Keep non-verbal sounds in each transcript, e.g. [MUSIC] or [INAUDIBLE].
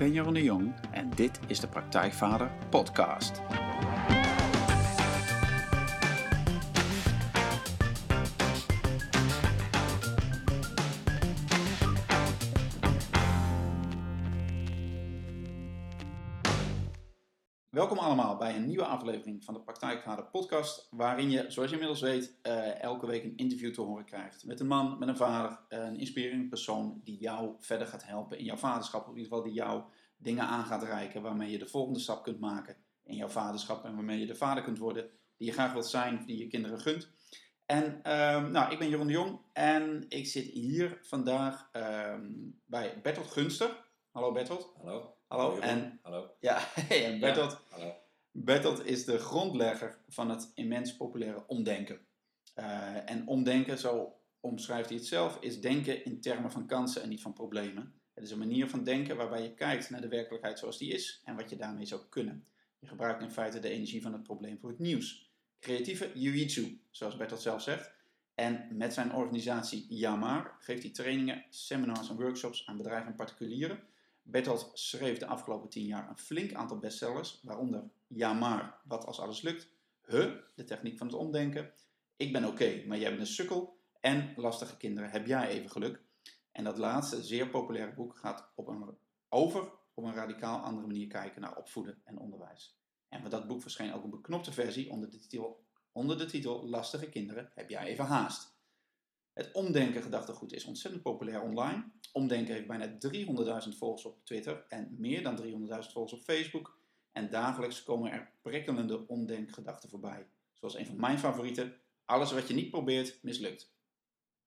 Ben Jeroen de Jong en dit is de Praktijkvader Podcast. Welkom allemaal bij een nieuwe aflevering van de Praktijkvader Podcast, waarin je, zoals je inmiddels weet, eh, elke week een interview te horen krijgt met een man, met een vader, een inspirerende persoon die jou verder gaat helpen in jouw vaderschap, of in ieder geval die jou dingen aan gaat reiken waarmee je de volgende stap kunt maken in jouw vaderschap en waarmee je de vader kunt worden die je graag wilt zijn die je kinderen gunt. En ehm, nou, ik ben Jeroen de Jong en ik zit hier vandaag ehm, bij Bertolt Gunster. Hallo Bertolt. Hallo. Hallo. Jeroen. En Hallo. ja, [LAUGHS] en Bertolt, Ja, hallo. Bertolt is de grondlegger van het immens populaire omdenken. Eh, en omdenken, zo omschrijft hij het zelf, is denken in termen van kansen en niet van problemen. Het is een manier van denken waarbij je kijkt naar de werkelijkheid zoals die is en wat je daarmee zou kunnen. Je gebruikt in feite de energie van het probleem voor het nieuws. Creatieve jiu-jitsu, zoals Bertolt zelf zegt. En met zijn organisatie Yamar geeft hij trainingen, seminars en workshops aan bedrijven en particulieren. Bertolt schreef de afgelopen tien jaar een flink aantal bestsellers, waaronder Yamar, Wat als alles lukt, Huh, de techniek van het omdenken, Ik ben oké, maar jij bent een sukkel en Lastige kinderen, heb jij even geluk. En dat laatste, zeer populaire boek, gaat op een, over op een radicaal andere manier kijken naar opvoeden en onderwijs. En van dat boek verscheen ook een beknopte versie onder de titel, onder de titel Lastige kinderen, heb jij even haast. Het omdenken gedachtegoed is ontzettend populair online. Omdenken heeft bijna 300.000 volgers op Twitter en meer dan 300.000 volgers op Facebook. En dagelijks komen er prikkelende omdenkgedachten voorbij. Zoals een van mijn favorieten, alles wat je niet probeert, mislukt.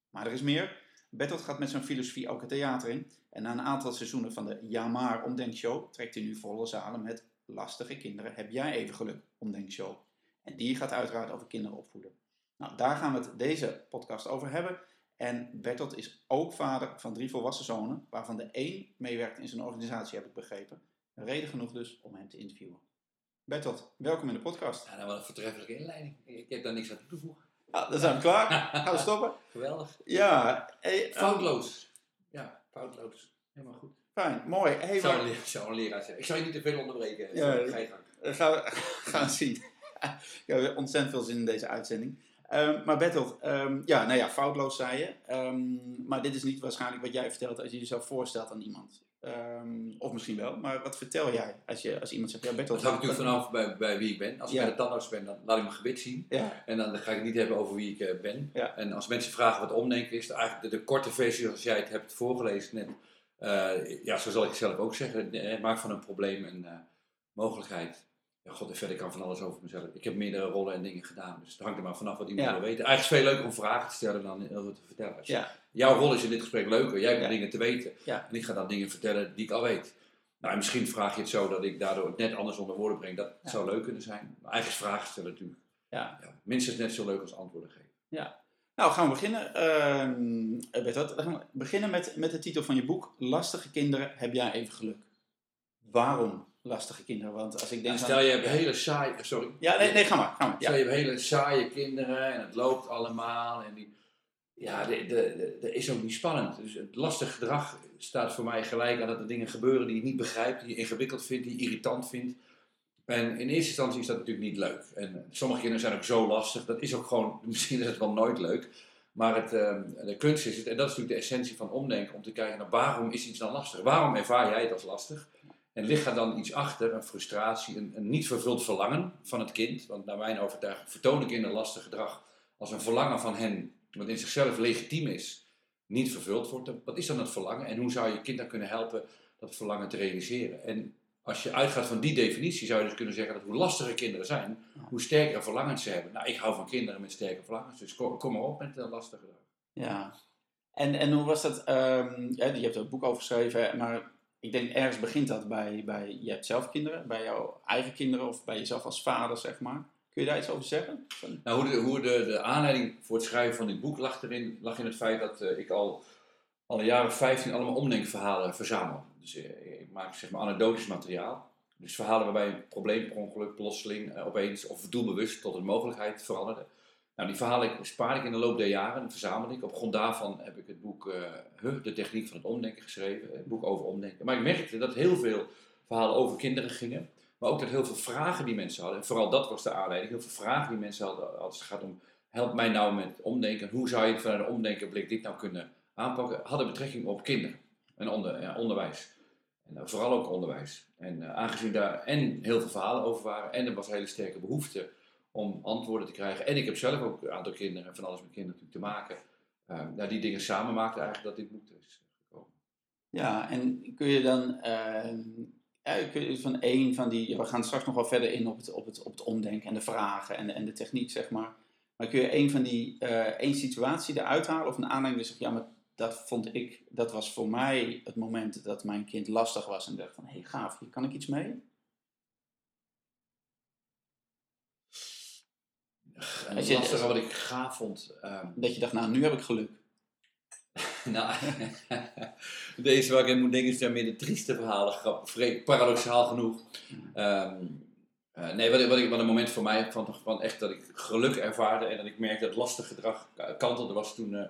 Maar er is meer. Bertolt gaat met zijn filosofie ook het theater in. En na een aantal seizoenen van de Jamar Omdenkshow trekt hij nu volle zalen met Lastige kinderen, heb jij even geluk Omdenkshow. En die gaat uiteraard over kinderen opvoeden. Nou, daar gaan we het deze podcast over hebben. En Bertolt is ook vader van drie volwassen zonen, waarvan de één meewerkt in zijn organisatie, heb ik begrepen. Reden genoeg dus om hem te interviewen. Bertolt, welkom in de podcast. Ja, nou, wat een voortreffelijke inleiding. Ik heb daar niks aan toe te voegen. Ja, dan zijn we klaar. [LAUGHS] Gaan we stoppen? Geweldig. Ja, hey, eh, Foutloos. Ja, foutloos. Helemaal goed. fijn, mooi. Hey, zou, een, leraar- zou een leraar zeggen. Ik zou je niet te veel onderbreken. Ja, Ga je gang. Eh, gaan we [LAUGHS] gaan zien. Ik heb ontzettend veel zin in deze uitzending. Ehm, maar Bertolt, ehm, ja, nou ja, foutloos zei je. Ehm, maar dit is niet waarschijnlijk wat jij vertelt als je jezelf voorstelt aan iemand. Ehm, of misschien wel, maar wat vertel jij als, je, als iemand zegt, ja Bertolt... Dat hangt natuurlijk vanaf bij, bij wie ik ben. Als ik bij de tandarts ben, dan laat ik mijn gebit zien. Ja, En dan ga ik het niet hebben over wie ik eh, ben. Ja. En als mensen vragen wat omdenken is, eigenlijk de, de korte versie zoals jij het hebt voorgelezen net. eh, ja, zo zal ik het zelf ook zeggen. Eh, maak van een probleem een eh, mogelijkheid. Ja, god, en verder kan van alles over mezelf. Ik heb meerdere rollen en dingen gedaan. Dus het hangt er maar vanaf wat iemand Ja. wil weten. Eigenlijk is het veel leuker om vragen te stellen dan heel veel te vertellen. Ja, Jouw rol is in dit gesprek leuker. Jij hebt Ja. dingen te weten. Ja. En ik ga dan dingen vertellen die ik al weet. Nou, en misschien vraag je het zo dat ik daardoor het net anders onder woorden breng. Dat Ja. zou leuk kunnen zijn. Maar eigenlijk is vragen stellen natuurlijk ja. ja, minstens net zo leuk als antwoorden geven. Nou, gaan we beginnen. We gaan beginnen met, met de titel van je boek. Lastige kinderen, heb jij even geluk. Waarom lastige kinderen? Want als ik denk stel aan- je hebt hele saaie... Sorry. Ja, nee, nee, ga maar. Ga maar. Stel Ja. je hebt hele saaie kinderen en het loopt allemaal. En die, ja, de- de- de- dat is ook niet spannend. Dus het lastig gedrag staat voor mij gelijk aan dat er dingen gebeuren die je niet begrijpt, die je ingewikkeld vindt, die je irritant vindt. En in eerste instantie is dat natuurlijk niet leuk. En sommige kinderen zijn ook zo lastig. Dat is ook gewoon, misschien is het wel nooit leuk. Maar het, ehm, de kunst is het, en dat is natuurlijk de essentie van omdenken, om te kijken naar waarom is iets dan lastig? Waarom ervaar jij het als lastig? En ligt er dan iets achter, een frustratie, een, een niet vervuld verlangen van het kind? Want naar mijn overtuiging vertonen kinderen lastig gedrag als een verlangen van hen, wat in zichzelf legitiem is, niet vervuld wordt. Wat is dan het verlangen? En hoe zou je kind dan kunnen helpen dat verlangen te realiseren? En als je uitgaat van die definitie, zou je dus kunnen zeggen dat hoe lastiger kinderen zijn, hoe sterker verlangens ze hebben. Nou, ik hou van kinderen met sterke verlangens, dus kom, kom maar op met een lastige gedrag. Ja. En, en hoe was dat? ehm ja, je hebt er een boek over geschreven, maar ik denk ergens begint dat bij, bij je hebt zelf kinderen, bij jouw eigen kinderen of bij jezelf als vader, zeg maar. Kun je daar iets over zeggen? Nou, hoe, de, hoe de, de aanleiding voor het schrijven van dit boek lag, erin, lag in het feit dat eh, ik al, al een jaar of 15 allemaal omdenkverhalen verzamel. Dus eh, ik maak zeg maar anekdotisch materiaal. Dus verhalen waarbij een probleem per ongeluk plotseling eh, opeens of doelbewust tot een mogelijkheid veranderde. Nou, die verhalen spaar ik in de loop der jaren, verzamel ik. Op grond daarvan heb ik het boek uh, de techniek van het omdenken geschreven, het boek over omdenken. Maar ik merkte dat heel veel verhalen over kinderen gingen, maar ook dat heel veel vragen die mensen hadden, en vooral dat was de aanleiding, heel veel vragen die mensen hadden als het gaat om, help mij nou met omdenken, hoe zou je vanuit een omdenkenblik dit nou kunnen aanpakken, hadden betrekking op kinderen en onder, ja, onderwijs. En uh, vooral ook onderwijs. En uh, aangezien daar en heel veel verhalen over waren en er was een hele sterke behoefte om antwoorden te krijgen. En ik heb zelf ook een aantal kinderen, van alles met kinderen te maken. Uh, nou, die dingen samen maakten eigenlijk dat dit boek is gekomen. Ja, en kun je dan kun je van één van die, we gaan straks nog wel verder in op het, op het, op het omdenken en de vragen en en de techniek, zeg maar. Maar kun je één van die, uh, één situatie eruit halen of een aanleiding die zegt, ja, maar dat vond ik, dat was voor mij het moment dat mijn kind lastig was en dacht van, hé gaaf, hier kan ik iets mee? En het lastige wat ik gaaf vond. Um... Dat je dacht, nou, nu heb ik geluk. [LAUGHS] nou, [LAUGHS] deze waar ik aan moet denken is daar meer de trieste verhalen, grappig, paradoxaal genoeg. Um, uh, nee, wat, wat, ik, wat een moment voor mij van, van echt dat ik geluk ervaarde en dat ik merkte dat lastig gedrag kantelde, was toen uh,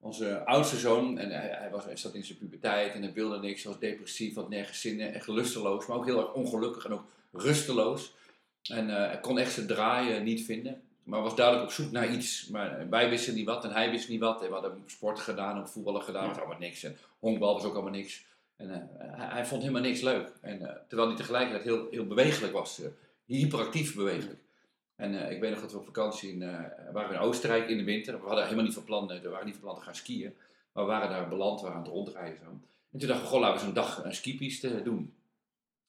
onze oudste zoon, en hij, hij, was, hij zat in zijn puberteit en hij wilde niks, hij was depressief, had nergens zin in, echt lusteloos, maar ook heel erg ongelukkig en ook rusteloos. En uh, hij kon echt zijn draaien niet vinden. Maar was duidelijk op zoek naar iets. Maar wij wisten niet wat en hij wist niet wat. En we hadden sport gedaan, of voetballen gedaan, dat was allemaal niks. En honkbal was ook allemaal niks. En uh, hij, hij, vond helemaal niks leuk. En, uh, terwijl hij tegelijkertijd heel, heel bewegelijk was. Uh, hyperactief bewegelijk. En ik weet nog dat we op vakantie in, waren in Oostenrijk in de winter. We hadden helemaal niet van plan, we waren niet van plan te gaan skiën. Maar we waren daar beland, we waren aan het rondrijden. Zo. En toen dachten we, goh, laten we zo'n dag een skipiste doen.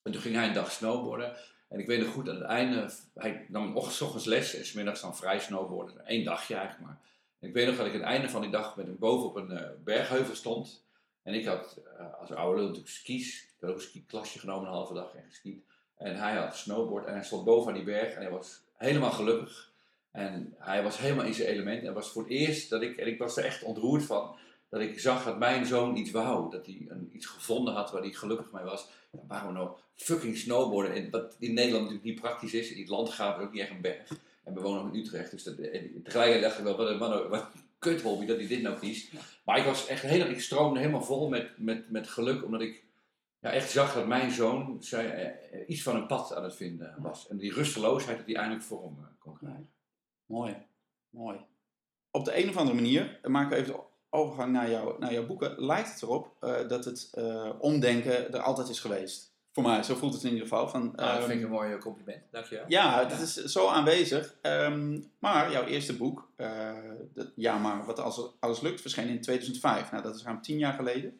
En toen ging hij een dag snowboarden. En ik weet nog goed, aan het einde, hij nam ochtends les en smiddags dan vrij snowboarden. Eén dagje eigenlijk maar. En ik weet nog dat ik aan het einde van die dag met hem boven op een uh, bergheuvel stond. En ik had uh, als oude lul natuurlijk skis. Ik had ook een skiklasje genomen, een halve dag en geskiet. En hij had snowboard en hij stond boven aan die berg en hij was helemaal gelukkig. En hij was helemaal in zijn element. En was voor het eerst dat ik, en ik was er echt ontroerd van, dat ik zag dat mijn zoon iets wou. Dat hij een, iets gevonden had waar hij gelukkig mee was. Ja, waarom nou fucking snowboarden? En wat in Nederland natuurlijk niet praktisch is. In het landschap is ook niet echt een berg. En we wonen ook in Utrecht. Dus dat, tegelijkertijd dacht ik wel, wat een, wat een, wat een kut hobby dat hij dit nou kiest. Maar ik was echt helemaal, ik stroomde helemaal vol met, met, met geluk. Omdat ik ja, echt zag dat mijn zoon eh, iets van een pad aan het vinden was. En die rusteloosheid dat hij eindelijk voor hem eh, kon krijgen. Mooi, mooi. Op de een of andere manier maken we even overgang naar, jou, naar jouw boeken, lijkt het erop uh, dat het uh, omdenken er altijd is geweest. Voor mij, zo voelt het in ieder geval. Van, ah, dat vind ik een mooi compliment, dankjewel. Ja, het ja. is zo aanwezig. Um, maar jouw eerste boek, uh, de, Ja, maar wat als alles lukt, verscheen in 2005. Nou, dat is ruim tien jaar geleden.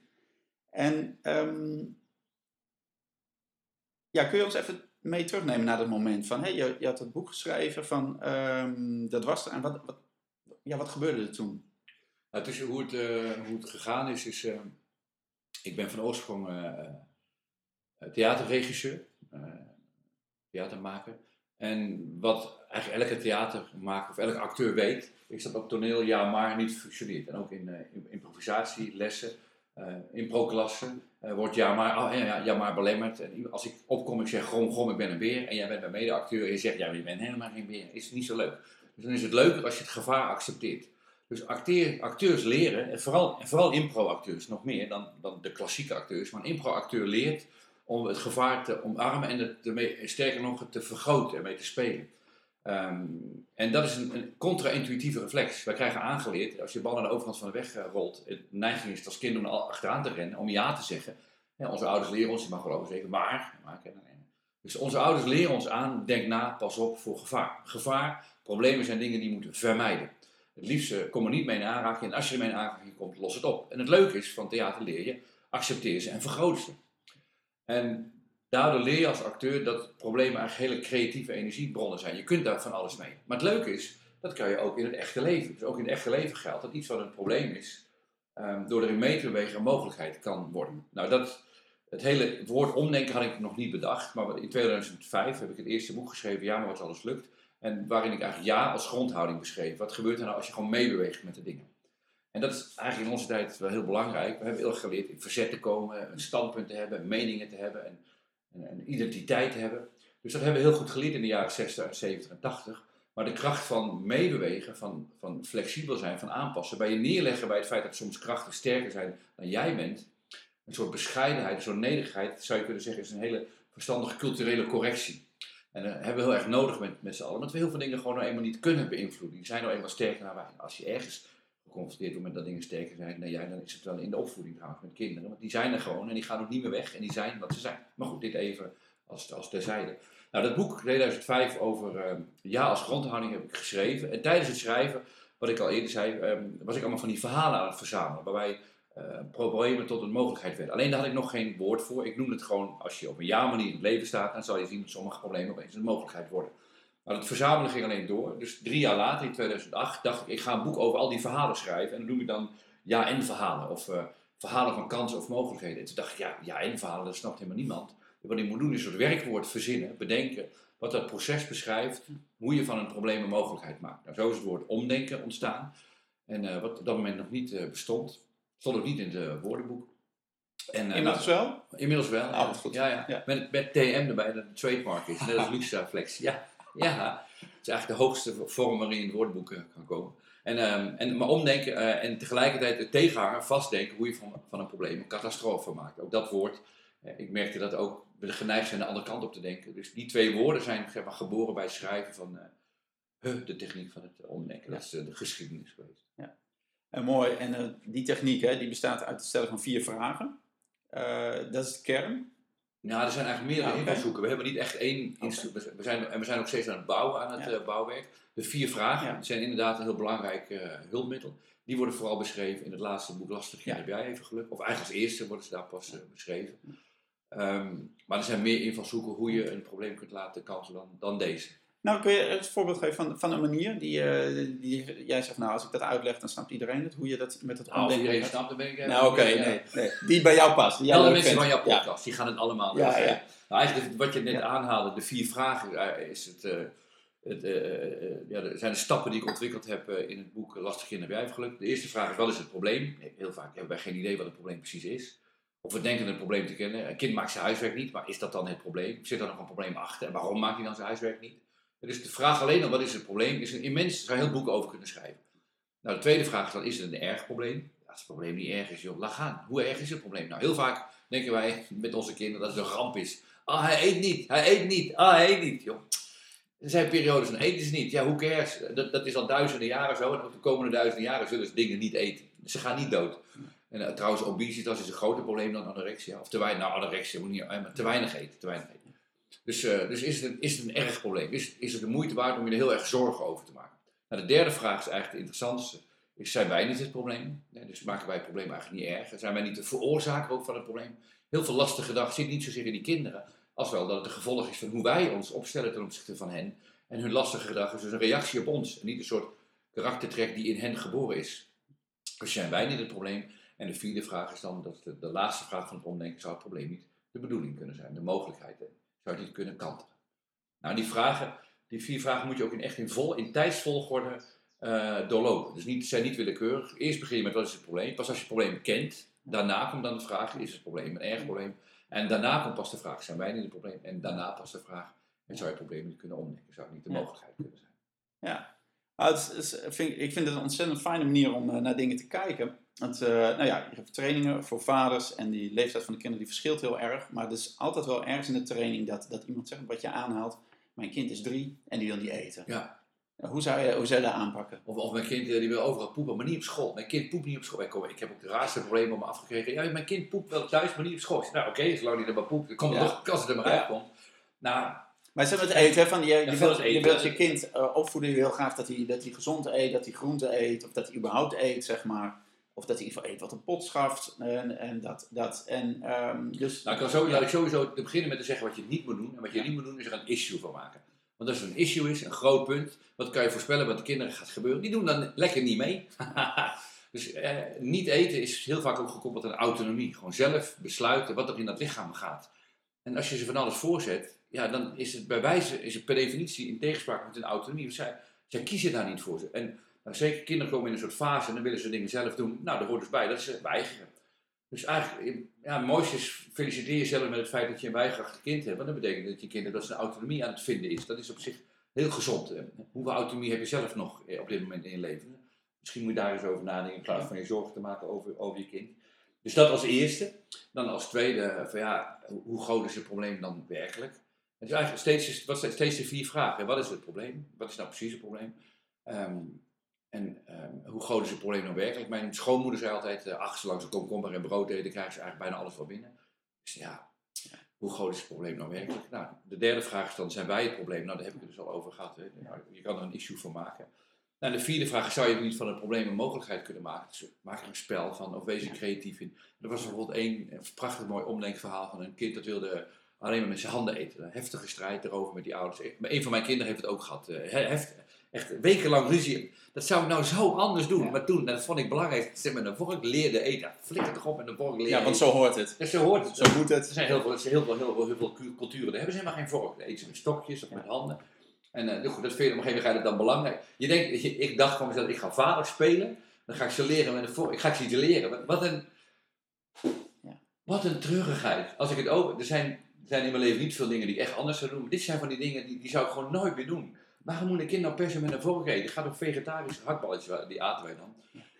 En um, ja, kun je ons even mee terugnemen naar dat moment van, hey, je, je had het boek geschreven van, dat was er. En wat, wat, ja, wat gebeurde er toen? Nou, tussen hoe, het, uh, hoe het gegaan is, is uh, ik ben van oorsprong uh, theaterregisseur, theatermaker. En wat eigenlijk elke theatermaker of elke acteur weet, is dat op toneel ja maar niet functioneert. En ook in, improvisatielessen, improklassen, wordt ja maar, ja, ja maar belemmerd. En als ik opkom, ik zeg grom, grom, ik ben een beer. En jij bent mijn medeacteur en je zegt, ja, je bent helemaal geen beer. Is niet zo leuk. Dus dan is het leuker als je het gevaar accepteert. Dus acteurs leren, en vooral, vooral impro-acteurs nog meer dan, dan de klassieke acteurs, maar een impro-acteur leert om het gevaar te omarmen en het ermee, sterker nog te vergroten en mee te spelen. Um, en dat is een, contra-intuïtieve reflex. Wij krijgen aangeleerd, als je bal aan de overkant van de weg uh, rolt, de neiging is als kind om achteraan te rennen, om ja te zeggen. Onze ouders leren ons, je mag wel over zeggen, maar. dus onze ouders leren ons aan, denk na, pas op voor gevaar. Gevaar, problemen zijn dingen die je moet vermijden. Het liefst kom er niet mee in aanraking. En als je ermee in aanraking komt, los het op. En het leuke is van theater leer je, accepteer ze en vergroot ze. En daardoor leer je als acteur dat problemen eigenlijk hele creatieve energiebronnen zijn. Je kunt daar van alles mee. Maar het leuke is, dat kan je ook in het echte leven. Dus ook in het echte leven geldt dat iets wat een probleem is, um, door erin mee te bewegen een mogelijkheid kan worden. Nou, dat, het hele woord omdenken had ik nog niet bedacht. Maar in 2005 heb ik het eerste boek geschreven, Ja, maar wat alles lukt. En waarin ik eigenlijk ja als grondhouding beschreef. Wat gebeurt er nou als je gewoon meebeweegt met de dingen? En dat is eigenlijk in onze tijd wel heel belangrijk. We hebben heel erg geleerd in verzet te komen, een standpunt te hebben, meningen te hebben en een identiteit te hebben. Dus dat hebben we heel goed geleerd in de jaren 60, 70 en 80. Maar de kracht van meebewegen, van, van flexibel zijn, van aanpassen, bij je neerleggen bij het feit dat soms krachten sterker zijn dan jij bent, een soort bescheidenheid, een soort nederigheid, zou je kunnen zeggen, is een hele verstandige culturele correctie. En dat hebben we heel erg nodig met, met z'n allen, omdat we heel veel dingen gewoon nou eenmaal niet kunnen beïnvloeden. Die zijn nou eenmaal sterker dan wij. Als je ergens geconfronteerd wordt met dat dingen sterker zijn dan jij, dan is het wel in de opvoeding trouwens met kinderen. Want die zijn er gewoon en die gaan ook niet meer weg en die zijn wat ze zijn. Maar goed, dit even als, als terzijde. Nou, dat boek 2005 over uh, ja als grondhouding heb ik geschreven. En tijdens het schrijven, wat ik al eerder zei, um, was ik allemaal van die verhalen aan het verzamelen. Waarbij uh, problemen tot een mogelijkheid werden. Alleen daar had ik nog geen woord voor. Ik noem het gewoon, als je op een ja-manier in het leven staat, dan zal je zien dat sommige problemen opeens een mogelijkheid worden. Maar het verzamelen ging alleen door. Dus drie jaar later, in 2008, dacht ik, ik ga een boek over al die verhalen schrijven. En dan noem ik dan ja-en verhalen. Of uh, verhalen van kansen of mogelijkheden. En toen dacht ik, ja, ja-en verhalen, dat snapt helemaal niemand. Wat ik moet doen is soort werkwoord verzinnen, bedenken, wat dat proces beschrijft, hoe je van een probleem een mogelijkheid maakt. Nou, zo is het woord omdenken ontstaan. En uh, wat op dat moment nog niet bestond, stond ook niet in het woordenboek. En, uh, inmiddels nou, wel? Inmiddels wel. Goed. Ja, ja. ja. Met, met TM erbij, dat een trademark is, net als [LAUGHS] luxe flex. Ja, ja. Het is eigenlijk de hoogste vorm waarin je in het woordenboek kan komen. En, um, en, maar omdenken uh, en tegelijkertijd het tegenhangen, vastdenken hoe je van, van een probleem een catastrofe maakt. Ook dat woord, ik merkte dat ook we geneigd zijn de andere kant op te denken. Dus die twee woorden zijn zeg maar, geboren bij het schrijven van de techniek van het omdenken. Dat is de geschiedenis geweest. Ja. En mooi, en die techniek hè, die bestaat uit het stellen van vier vragen. dat is de kern. Nou, er zijn eigenlijk meerdere ja, invalshoeken. We hebben niet echt één okay. we zijn, En we zijn ook steeds aan het bouwen, aan het ja. uh, bouwwerk. De vier vragen ja. zijn inderdaad een heel belangrijk hulpmiddel. Die worden vooral beschreven in het laatste boek Lastig heb jij even geluk. Of eigenlijk als eerste worden ze daar pas beschreven. Um, maar er zijn meer invalshoeken hoe je een probleem kunt laten kansen dan, dan deze. Nou, kun je het voorbeeld geven van, van een manier die, uh, die jij zegt, nou, als ik dat uitleg, dan snapt iedereen het. Hoe je dat met het nou, Als iedereen snapt, dan ben ik Nou, oké, okay, nee, nee. Die bij jou past. Die Alle mensen van jouw podcast, ja. die gaan het allemaal ja, ja. Nou, eigenlijk wat je net ja. aanhaalde, de vier vragen, is het, uh, het uh, ja, zijn de stappen die ik ontwikkeld heb in het boek Lastig Kinderen bij geluk. De eerste vraag is, wat is het probleem? Heel vaak hebben wij geen idee wat het probleem precies is. Of we denken een probleem te kennen. Een kind maakt zijn huiswerk niet, maar is dat dan het probleem? Zit er nog een probleem achter? En waarom maakt hij dan zijn huiswerk niet? Dus de vraag alleen al wat is het probleem, is een immens, zou heel boek over kunnen schrijven. Nou, de tweede vraag is dan, is het een erg probleem? Als het probleem niet erg is, joh, laat gaan. Hoe erg is het probleem? Nou, heel vaak denken wij met onze kinderen dat het een ramp is. Ah, hij eet niet, hij eet niet, ah, hij eet niet, joh. Er zijn periodes van eten ze niet. Ja, hoe cares? Dat, dat is al duizenden jaren zo. En op de komende duizenden jaren zullen ze dingen niet eten. Ze gaan niet dood. En uh, trouwens, obesitas is een groter probleem dan anorexia. Of te weinig, nou anorexia moet niet, maar te weinig eten. Te weinig eten. Dus, uh, dus is, het een, is een erg probleem? Is, is het de moeite waard om je er heel erg zorgen over te maken? Nou, de derde vraag is eigenlijk de interessantste. Zijn wij niet het probleem? Nee, dus maken wij het probleem eigenlijk niet erg? Zijn wij niet de veroorzaker ook van het probleem? Heel veel lastige gedrag zit niet zozeer in die kinderen, als wel dat het een gevolg is van hoe wij ons opstellen ten opzichte van hen. En hun lastige gedrag is dus een reactie op ons. En niet een soort karaktertrek die in hen geboren is. Dus zijn wij niet het probleem? En de vierde vraag is dan, dat de, de laatste vraag van het omdenken, zou het probleem niet de bedoeling kunnen zijn, de mogelijkheid, zou het niet kunnen kantelen? Nou, die vragen, die vier vragen moet je ook in echt in, vol, in tijdsvolgorde uh, doorlopen. Dus niet, zijn niet willekeurig. Eerst begin je met wat is het probleem. Pas als je het probleem kent, daarna komt dan de vraag, is het probleem een erg probleem? En daarna komt pas de vraag, zijn wij niet het probleem? En daarna pas de vraag, en zou je het probleem niet kunnen omdenken? Zou het niet de mogelijkheid kunnen zijn? Ja, nou, het is, vind, ik vind het een ontzettend fijne manier om uh, naar dingen te kijken. Want, uh, nou ja, je hebt trainingen voor vaders en die leeftijd van de kinderen die verschilt heel erg. Maar het is altijd wel ergens in de training dat, dat iemand zegt wat je aanhaalt. Mijn kind is drie en die wil niet eten. Ja. Hoe zou, je, hoe zou je dat aanpakken? Of, of mijn kind die wil overal poepen, maar niet op school. Mijn kind poept niet op school. Ik, kom, ik heb ook de raarste problemen om me afgekregen. Ja, mijn kind poept wel thuis, maar niet op school. Nou oké, okay, zolang hij er maar poept, dan komt ja. toch, als het er maar uit komt. Nou, maar ze met eten, van, je, je, wilt, je wilt je kind uh, opvoeden, je wil graag dat hij, dat hij gezond eet, dat hij groente eet, of dat hij überhaupt eet, zeg maar. Of dat hij in ieder geval eet wat een pot schaft. En, en dat. dat en, um, dus, nou, ik kan zo, laat ik sowieso beginnen met te zeggen wat je niet moet doen. En wat je ja. niet moet doen is er een issue van maken. Want als er een issue is, een groot punt, wat kan je voorspellen wat de kinderen gaat gebeuren? Die doen dan lekker niet mee. [LAUGHS] dus eh, niet eten is heel vaak ook gekoppeld aan autonomie. Gewoon zelf besluiten wat er in dat lichaam gaat. En als je ze van alles voorzet, ja, dan is het bij wijze, is het per definitie in tegenspraak met hun autonomie. zij, zij kiezen daar niet voor. Ze. En zeker kinderen komen in een soort fase en dan willen ze dingen zelf doen. Nou, daar hoort dus bij dat ze weigeren. Dus eigenlijk, ja, mooiste is, feliciteer jezelf met het feit dat je een weigerachtig kind hebt. Want dat betekent dat je kind dat zijn autonomie aan het vinden is. Dat is op zich heel gezond. Hoeveel autonomie heb je zelf nog eh, op dit moment in je leven? Misschien moet je daar eens over nadenken in plaats van je zorgen te maken over, over je kind. Dus dat als eerste. Dan als tweede, eh, van ja, hoe- groot is het probleem dan werkelijk? Het is eigenlijk steeds, wat zijn steeds de vier vragen. Wat is het probleem? Wat is nou precies het probleem? Ehm, en ehm, hoe groot is het probleem nou werkelijk? Mijn schoonmoeder zei altijd, uh, ach, zolang ze komkommer en brood eten, krijgen ze eigenlijk bijna alles wel binnen. Dus ja, hoe groot is het probleem nou werkelijk? Nou, de derde vraag is dan, zijn wij het probleem? Nou, daar heb ik het dus al over gehad. Hè. Nou, je kan er een issue van maken. Nou, de vierde vraag is, zou je niet van het probleem een mogelijkheid kunnen maken? Dus maak er een spel van, of wees er creatief in. Er was bijvoorbeeld één een prachtig mooi omdenkverhaal van een kind dat wilde alleen maar met zijn handen eten. Een heftige strijd erover met die ouders. Maar een van mijn kinderen heeft het ook gehad. Eh, heft, echt wekenlang ruzie. Dat zou ik nou zo anders doen. Ja. Maar toen, dat vond ik belangrijk, ze met een vork leerde eten. Flikker toch op met een vork leren Ja, want zo hoort het. Ja, zo hoort het. Zo moet Er het. zijn heel veel, er zijn heel veel, heel veel, heel veel cu- culturen, daar hebben ze helemaal geen vork. Dan eten ze met stokjes of met handen. En eh, goed, dat vind je, op een gegeven moment dan belangrijk. Je denkt, ik dacht van mezelf, ik ga vader spelen. Dan ga ik ze leren met een vork. Ik ga ze iets leren. Wat, een... Wat een treurigheid. Als ik het over... Er zijn, er zijn in mijn leven niet veel dingen die ik echt anders zou doen. Maar dit zijn van die dingen, die, die zou ik gewoon nooit meer doen. Waarom moet een kind nou per se met een vork eten? Ik ga toch vegetarische hakballetjes, die aten wij dan.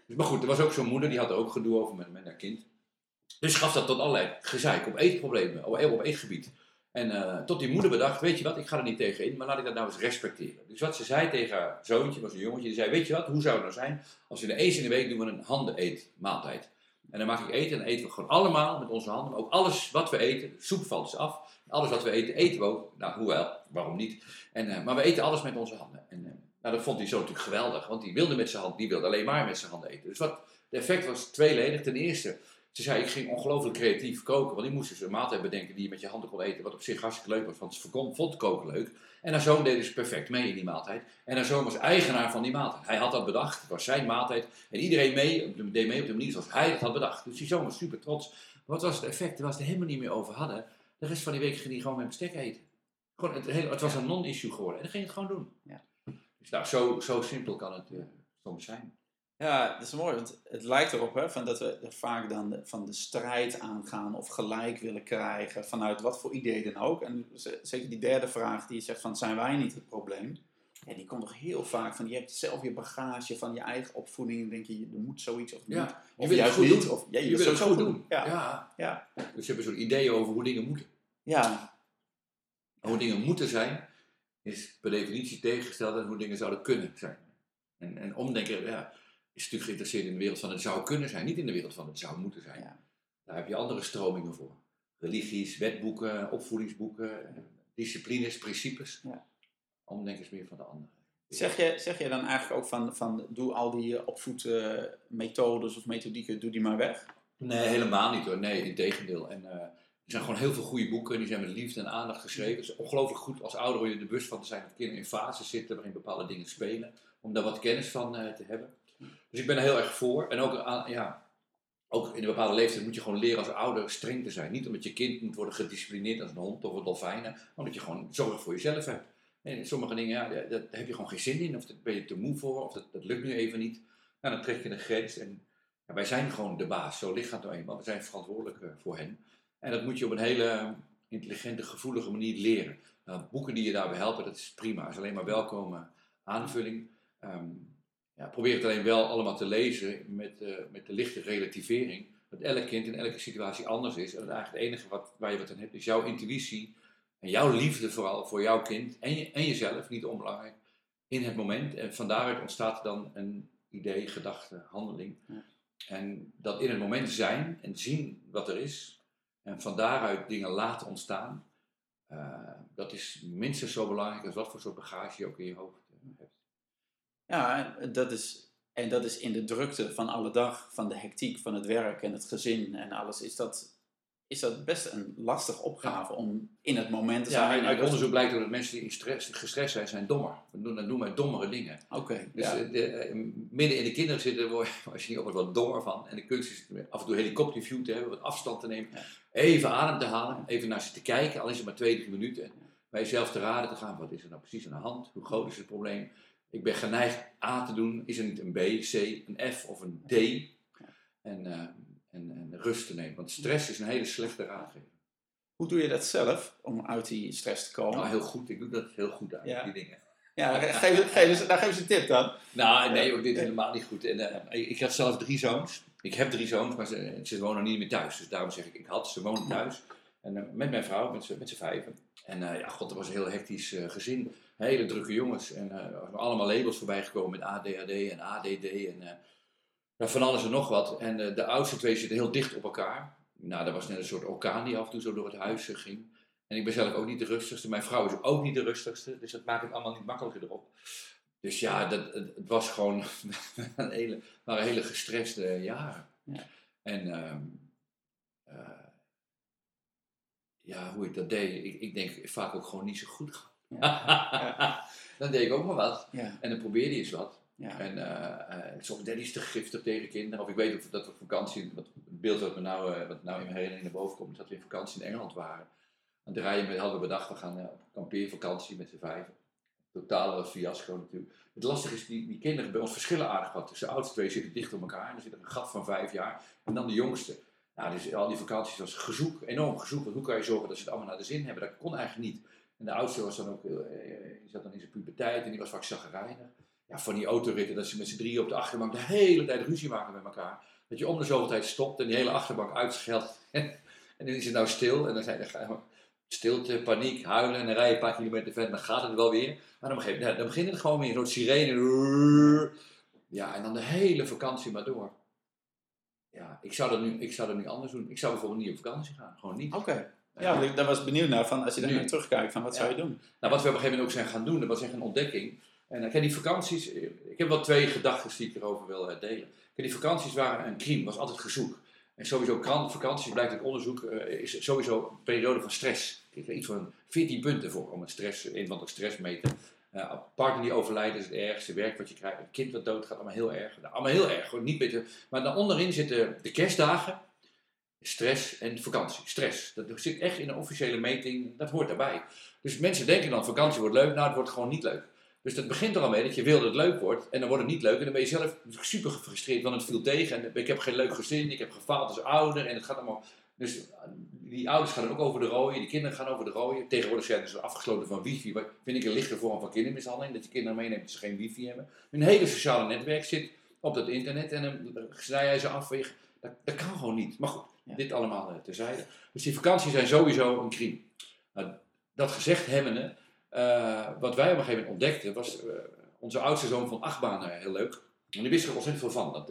Dus, maar goed, er was ook zo'n moeder, die had er ook gedoe over met, met haar kind. Dus gaf dat tot allerlei gezeik op eetproblemen, op, eetgebied. En eh, tot die moeder bedacht, weet je wat, ik ga er niet tegen in, maar laat ik dat nou eens respecteren. Dus wat ze zei tegen haar zoontje, was een jongetje, die zei, weet je wat, hoe zou het nou zijn als we de eens in de week doen we een handen eet maaltijd. En dan maak ik eten en dan eten we gewoon allemaal met onze handen, maar ook alles wat we eten, soep valt dus af, alles wat we eten, eten we ook. Nou, hoewel, waarom niet? En, eh, maar we eten alles met onze handen. En eh, nou, dat vond hij zo natuurlijk geweldig, want die wilde met zijn hand, die wilde alleen maar met zijn handen eten. Dus wat, de effect was tweeledig. Ten eerste, ze zei, ik ging ongelooflijk creatief koken, want die moest dus een maaltijd bedenken die je met je handen kon eten, wat op zich hartstikke leuk was, want ze vond- koken leuk. En haar zoon deed dus perfect mee in die maaltijd. En haar zoon was eigenaar van die maaltijd. Hij had dat bedacht, het was zijn maaltijd. En iedereen mee, deed mee op de manier zoals hij het had bedacht. Dus die zoon was super trots. Wat was het effect? Waar we het helemaal niet meer over hadden. De rest van die week ging hij gewoon met bestek eten. Gewoon het, hele, het was een non-issue geworden. En dan ging het gewoon doen. Ja. Dus nou, zo, zo simpel kan het eh, soms zijn. Ja, dat is mooi, want het lijkt erop hè, van dat we er vaak dan de, van de strijd aangaan of gelijk willen krijgen vanuit wat voor idee dan ook. En zeker die derde vraag die je zegt van zijn wij niet het probleem? Ja, die komt toch heel vaak van je hebt zelf je bagage van je eigen opvoeding en denk je er moet zoiets of niet. Ja, je of juist niet. doen. Of, ja, Je wil wil het goed doen. Ja. Ja. Ja. Dus je hebt een soort ideeën over hoe dingen moeten. Ja. Hoe dingen moeten zijn, is per definitie tegengesteld aan hoe dingen zouden kunnen zijn. En, en omdenken ja, is natuurlijk geïnteresseerd in de wereld van het zou kunnen zijn, niet in de wereld van het zou moeten zijn. Ja. Daar heb je andere stromingen voor. Religies, wetboeken, opvoedingsboeken, disciplines, principes. Ja. Omdenken is meer van de andere. Zeg je, zeg je dan eigenlijk ook van, van doe al die eh, opvoedmethodes of methodieken, doe die maar weg? Nee, helemaal niet hoor. Nee, in tegendeel. En eh, er zijn gewoon heel veel goede boeken. Die zijn met liefde en aandacht geschreven. Het is ongelooflijk goed als ouder om je er bewust van te zijn dat kinderen in fases zitten waarin bepaalde dingen spelen. Om daar wat kennis van eh, te hebben. Dus ik ben er heel erg voor. En ook, aan, ja, ook in een bepaalde leeftijd moet je gewoon leren als ouder streng te zijn. Niet omdat je kind moet worden gedisciplineerd als een hond of een dolfijn. Maar omdat je gewoon zorg voor jezelf hebt. En sommige dingen, ja, daar, heb je gewoon geen zin in. Of daar ben je te moe voor. Of dat, dat lukt nu even niet. Nou, dan trek je een grens. En ja, wij zijn gewoon de baas, zo ligt het nou eenmaal. We zijn verantwoordelijk eh, voor hen. En dat moet je op een hele intelligente, gevoelige manier leren. Nou, boeken die je daarbij helpen, dat is prima. Dat is alleen maar welkome aanvulling. Ehm, ja, probeer het alleen wel allemaal te lezen met, eh, met de lichte relativering. Dat elk kind in elke situatie anders is. En dat eigenlijk het enige wat, waar je wat aan hebt, is jouw intuïtie. En jouw liefde vooral voor jouw kind en, je, en jezelf, niet onbelangrijk, in het moment. En van daaruit ontstaat dan een idee, gedachte, handeling. Ja. En dat in het moment zijn en zien wat er is. En van daaruit dingen laten ontstaan. eh, dat is minstens zo belangrijk als wat voor soort bagage je ook in je hoofd eh, hebt. Ja, dat is, en dat is in de drukte van alle dag, van de hectiek van het werk en het gezin en alles, is dat, is dat best een lastige opgave om in het moment te Ja, zijn. en uit onderzoek blijkt dat mensen die in stress, gestrest zijn, zijn dommer. We doen, dan doen wij dommere dingen. Oké, Dus ja. de, eh, midden in de kinderen zitten, word je, niet ook wat dommer van. En de kunst is af en toe helikopterview te hebben, wat afstand te nemen. Ja. Even adem te halen, even naar ze te kijken, al is het maar twee, drie minuten. Bij jezelf te raden te gaan, wat is er nou precies aan de hand? Hoe groot is het probleem? Ik ben geneigd A te doen, is er niet een B, C, een F of een D? En, eh, en, en rust te nemen, want stress is een hele slechte raadgever. Hoe doe je dat zelf om uit die stress te komen? Nou, heel goed, ik doe dat heel goed aan, Ja. die dingen. Ja, geef, geef, eens, nou, geef eens een tip dan. Nou, nee, ook dit is helemaal niet goed. En, uh, ik had zelf drie zoons. Ik heb drie zoons, maar ze, ze wonen niet meer thuis. Dus daarom zeg ik, ik had, ze wonen thuis. En uh, met mijn vrouw, met z'n met vijven. En uh, ja, god, dat was een heel hectisch gezin. Hele drukke jongens. En allemaal labels voorbij gekomen met ADHD en ADD. En nou, van alles en nog wat. En de oudste twee zitten heel dicht op elkaar. Nou, dat was net een soort orkaan die af en toe zo door het huis ging. En ik ben zelf ook niet de rustigste. Mijn vrouw is ook niet de rustigste. Dus dat maakt het allemaal niet makkelijker erop. Dus ja, dat, het, was gewoon [LAUGHS] een hele, waren hele gestreste jaren. Ja. En uh, uh, ja, hoe ik dat deed, ik, ik denk vaak ook gewoon niet zo goed. [LAUGHS] Ja. dan deed ik ook maar wat. En dan probeerde je eens wat. En uh, soms deed iets te giftig tegen kinderen. Of ik weet of dat op vakantie, wat, het beeld wat, me nou, wat nou in mijn herinnering naar boven komt, dat we in vakantie in Engeland waren. Dan draaien we, hadden we bedacht, we gaan uh, op kampeervakantie met z'n vijven. Totale fiasco natuurlijk. Het lastige is, die, die kinderen bij ons verschillen aardig wat. Dus de oudste twee zitten dicht op elkaar. En er zit een gat van vijf jaar. En dan de jongste. Nou, dus al die vakanties was gezoek, enorm gezoek. Want hoe kan je zorgen dat ze het allemaal naar de zin hebben? Dat kon eigenlijk niet. En de oudste was dan ook, uh, die zat dan in zijn puberteit en die was vaak zagrijnig. Ja, van die autoritten, dat ze met z'n drieën op de achterbank de hele tijd ruzie maken met elkaar. Dat je om de zoveel tijd stopt en die hele achterbank uitscheldt. [LAUGHS] En, dan is het nou stil en dan zijn er stilte, paniek, huilen en dan rij je een paar kilometer verder, dan gaat het wel weer. Maar dan, begin, dan begint het gewoon weer, een soort sirene. Ja, en dan de hele vakantie maar door. Ja, ik zou dat nu, ik zou dat nu anders doen. Ik zou bijvoorbeeld niet op vakantie gaan, gewoon niet. Oké. Ja, ik, daar was benieuwd naar, van, als je daar nu terugkijkt, van wat zou je doen? Nou, wat we op een gegeven moment ook zijn gaan doen, dat was echt een ontdekking. En uh, die vakanties, ik heb wel twee gedachten die ik erover wil uh, delen. die vakanties waren een crime, was altijd gezoek. En sowieso krant, vakantie, blijkt uit onderzoek, is sowieso een periode van stress. Ik heb iets van 14 punten voor om het stress, een van de stress meten. Uh, partner die overlijden is het ergste, werk wat je krijgt, een kind dat doodgaat, allemaal heel erg. Nou, allemaal heel erg, gewoon niet beter. Maar daaronderin zitten de kerstdagen, stress en vakantie. Stress, dat zit echt in een officiële meting, dat hoort daarbij. Dus mensen denken dan, vakantie wordt leuk, nou het wordt gewoon niet leuk. Dus dat begint er al mee dat je wil dat het leuk wordt en dan wordt het niet leuk. En dan ben je zelf super gefrustreerd, want het viel tegen. En ik heb geen leuk gezin, ik heb gefaald als ouder en het gaat allemaal... Dus die ouders gaan ook over de rooien, die kinderen gaan over de rooien. Tegenwoordig zijn ze afgesloten van wifi. Wat vind ik een lichte vorm van kindermishandeling, dat je kinderen meeneemt dat ze geen wifi hebben. Hun hele sociale netwerk zit op dat internet en dan snij jij ze af. Dat, dat kan gewoon niet. Maar goed, dit allemaal uh, terzijde. Dus die vakanties zijn sowieso een crime. Nou, dat gezegd hebbende, wat wij op een gegeven moment ontdekten, was uh, onze oudste zoon van achtbanen heel leuk. En die wist er ontzettend veel van. Dat,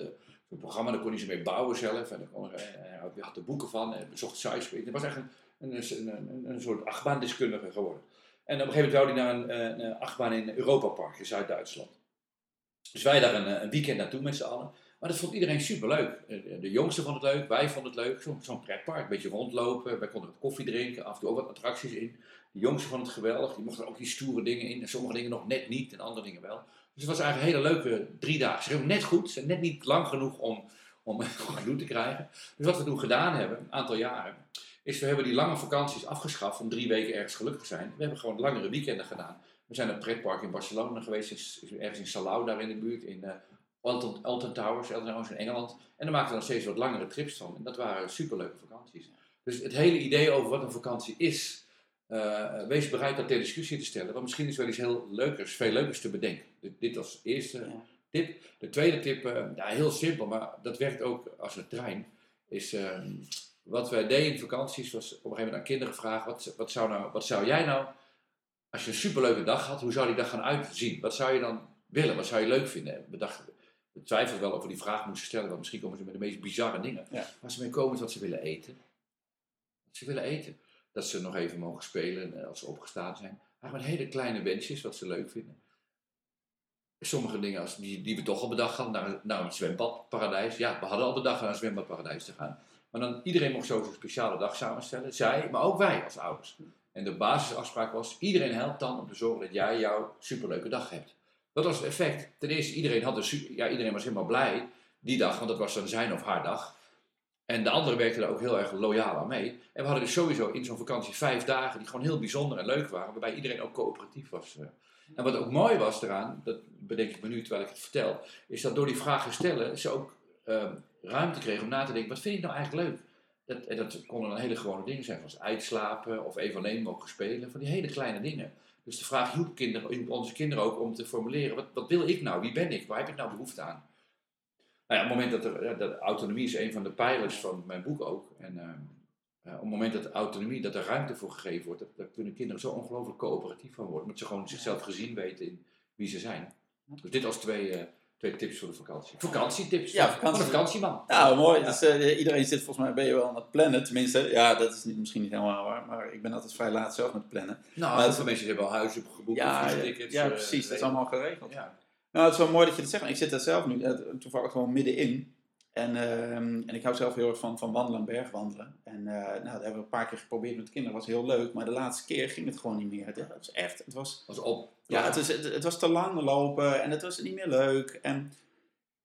het programma, daar kon hij ze mee bouwen zelf. En hij had er boeken van en bezocht sites. Het was echt een, een, een, een, soort achtbaandeskundige geworden. En op een gegeven moment wou hij naar een, een achtbaan in Europa Park in Zuid-Duitsland. Dus wij daar een, een weekend naartoe met z'n allen. Maar dat vond iedereen superleuk. De jongste vond het leuk, wij vonden het leuk. Zo'n zo pretpark, een beetje rondlopen. Wij konden koffie drinken, af en toe ook wat attracties in. De jongste vond het geweldig, die mochten ook die stoere dingen in. En sommige dingen nog net niet en andere dingen wel. Dus het was eigenlijk een hele leuke drie dagen. Net goed, net niet lang genoeg om, om [LAUGHS] gedoe te krijgen. Dus wat we toen gedaan hebben, een aantal jaren, is we hebben die lange vakanties afgeschaft om drie weken ergens gelukkig zijn. We hebben gewoon langere weekenden gedaan. We zijn naar het pretpark in Barcelona geweest, ergens in Salau daar in de buurt, in Alton, Alton Towers, Alton Towers in Engeland. En dan maakten we nog steeds wat langere trips van. En dat waren superleuke vakanties. Dus het hele idee over wat een vakantie is, uh, wees bereid dat ter discussie te stellen. Want misschien is wel iets heel leukers, veel leukers te bedenken. Dit, dit als eerste tip. De tweede tip, uh, ja, heel simpel, maar dat werkt ook als een trein. Is uh, wat wij deden in vakanties, was op een gegeven moment aan kinderen gevraagd: wat, wat, zou nou, wat zou jij nou, als je een superleuke dag had, hoe zou die dag gaan uitzien? Wat zou je dan willen? Wat zou je leuk vinden? We twijfelden wel of we die vraag moesten stellen, want misschien komen ze met de meest bizarre dingen. Ja. Maar ze mee komen is wat ze willen eten. Wat ze willen eten dat ze nog even mogen spelen als ze opgestaan zijn. Maar hele kleine wensjes wat ze leuk vinden. Sommige dingen als die, die we toch al bedacht hadden, naar, naar een zwembadparadijs. Ja, we hadden al bedacht naar een zwembadparadijs te gaan. Maar dan iedereen mocht zo een speciale dag samenstellen. Zij, maar ook wij als ouders. En de basisafspraak was, iedereen helpt dan om te zorgen dat jij jouw superleuke dag hebt. Dat was het effect. Ten eerste, iedereen, had een, ja, iedereen was helemaal blij die dag, want dat was dan zijn of haar dag. En de anderen werkten daar ook heel erg loyaal aan mee. En we hadden dus sowieso in zo'n vakantie vijf dagen die gewoon heel bijzonder en leuk waren, waarbij iedereen ook coöperatief was. Eh. En wat ook mooi was eraan, dat bedenk ik me nu terwijl ik het vertel, is dat door die vragen stellen ze ook uh, ruimte kregen om na te denken, wat vind ik nou eigenlijk leuk? dat, en dat konden dan hele gewone dingen zijn, zoals uitslapen of even alleen mogen spelen. Van die hele kleine dingen. Dus de vraag hielp, kinderen, hielp onze kinderen ook om te formuleren, wat, wat wil ik nou? Wie ben ik? Waar heb ik nou behoefte aan? Nou ja, op het moment dat, er, dat autonomie is een van de pijlers van mijn boek ook. En ehm, eh, op het moment dat autonomie, dat er ruimte voor gegeven wordt, dat, daar kunnen kinderen zo ongelooflijk coöperatief van worden. Omdat ze gewoon zichzelf gezien weten in wie ze zijn. Dus dit als twee, eh, twee tips voor de vakantie. Vakantietips. Ja, vakantie- van vakantieman. Nou, mooi. Ja. Dus, eh, iedereen zit volgens mij, ben je wel aan het plannen. Tenminste, ja, dat is niet, misschien niet helemaal waar. Maar ik ben altijd vrij laat zelf met plannen. Nou, Maar heel veel mensen hebben al huizen geboekt, Ja, of ja, ja, eh, precies. Dat is allemaal geregeld. Ja. Nou, het is wel mooi dat je dat zegt. Ik zit daar zelf nu eh, toevallig gewoon middenin. En, ehm, en ik hou zelf heel erg van, van wandelen en bergwandelen. En eh, nou, dat hebben we een paar keer geprobeerd met de kinderen. Dat was heel leuk. Maar de laatste keer ging het gewoon niet meer. Het, was echt, het was, was op. ja, het, het, het was te lang lopen en het was niet meer leuk. En,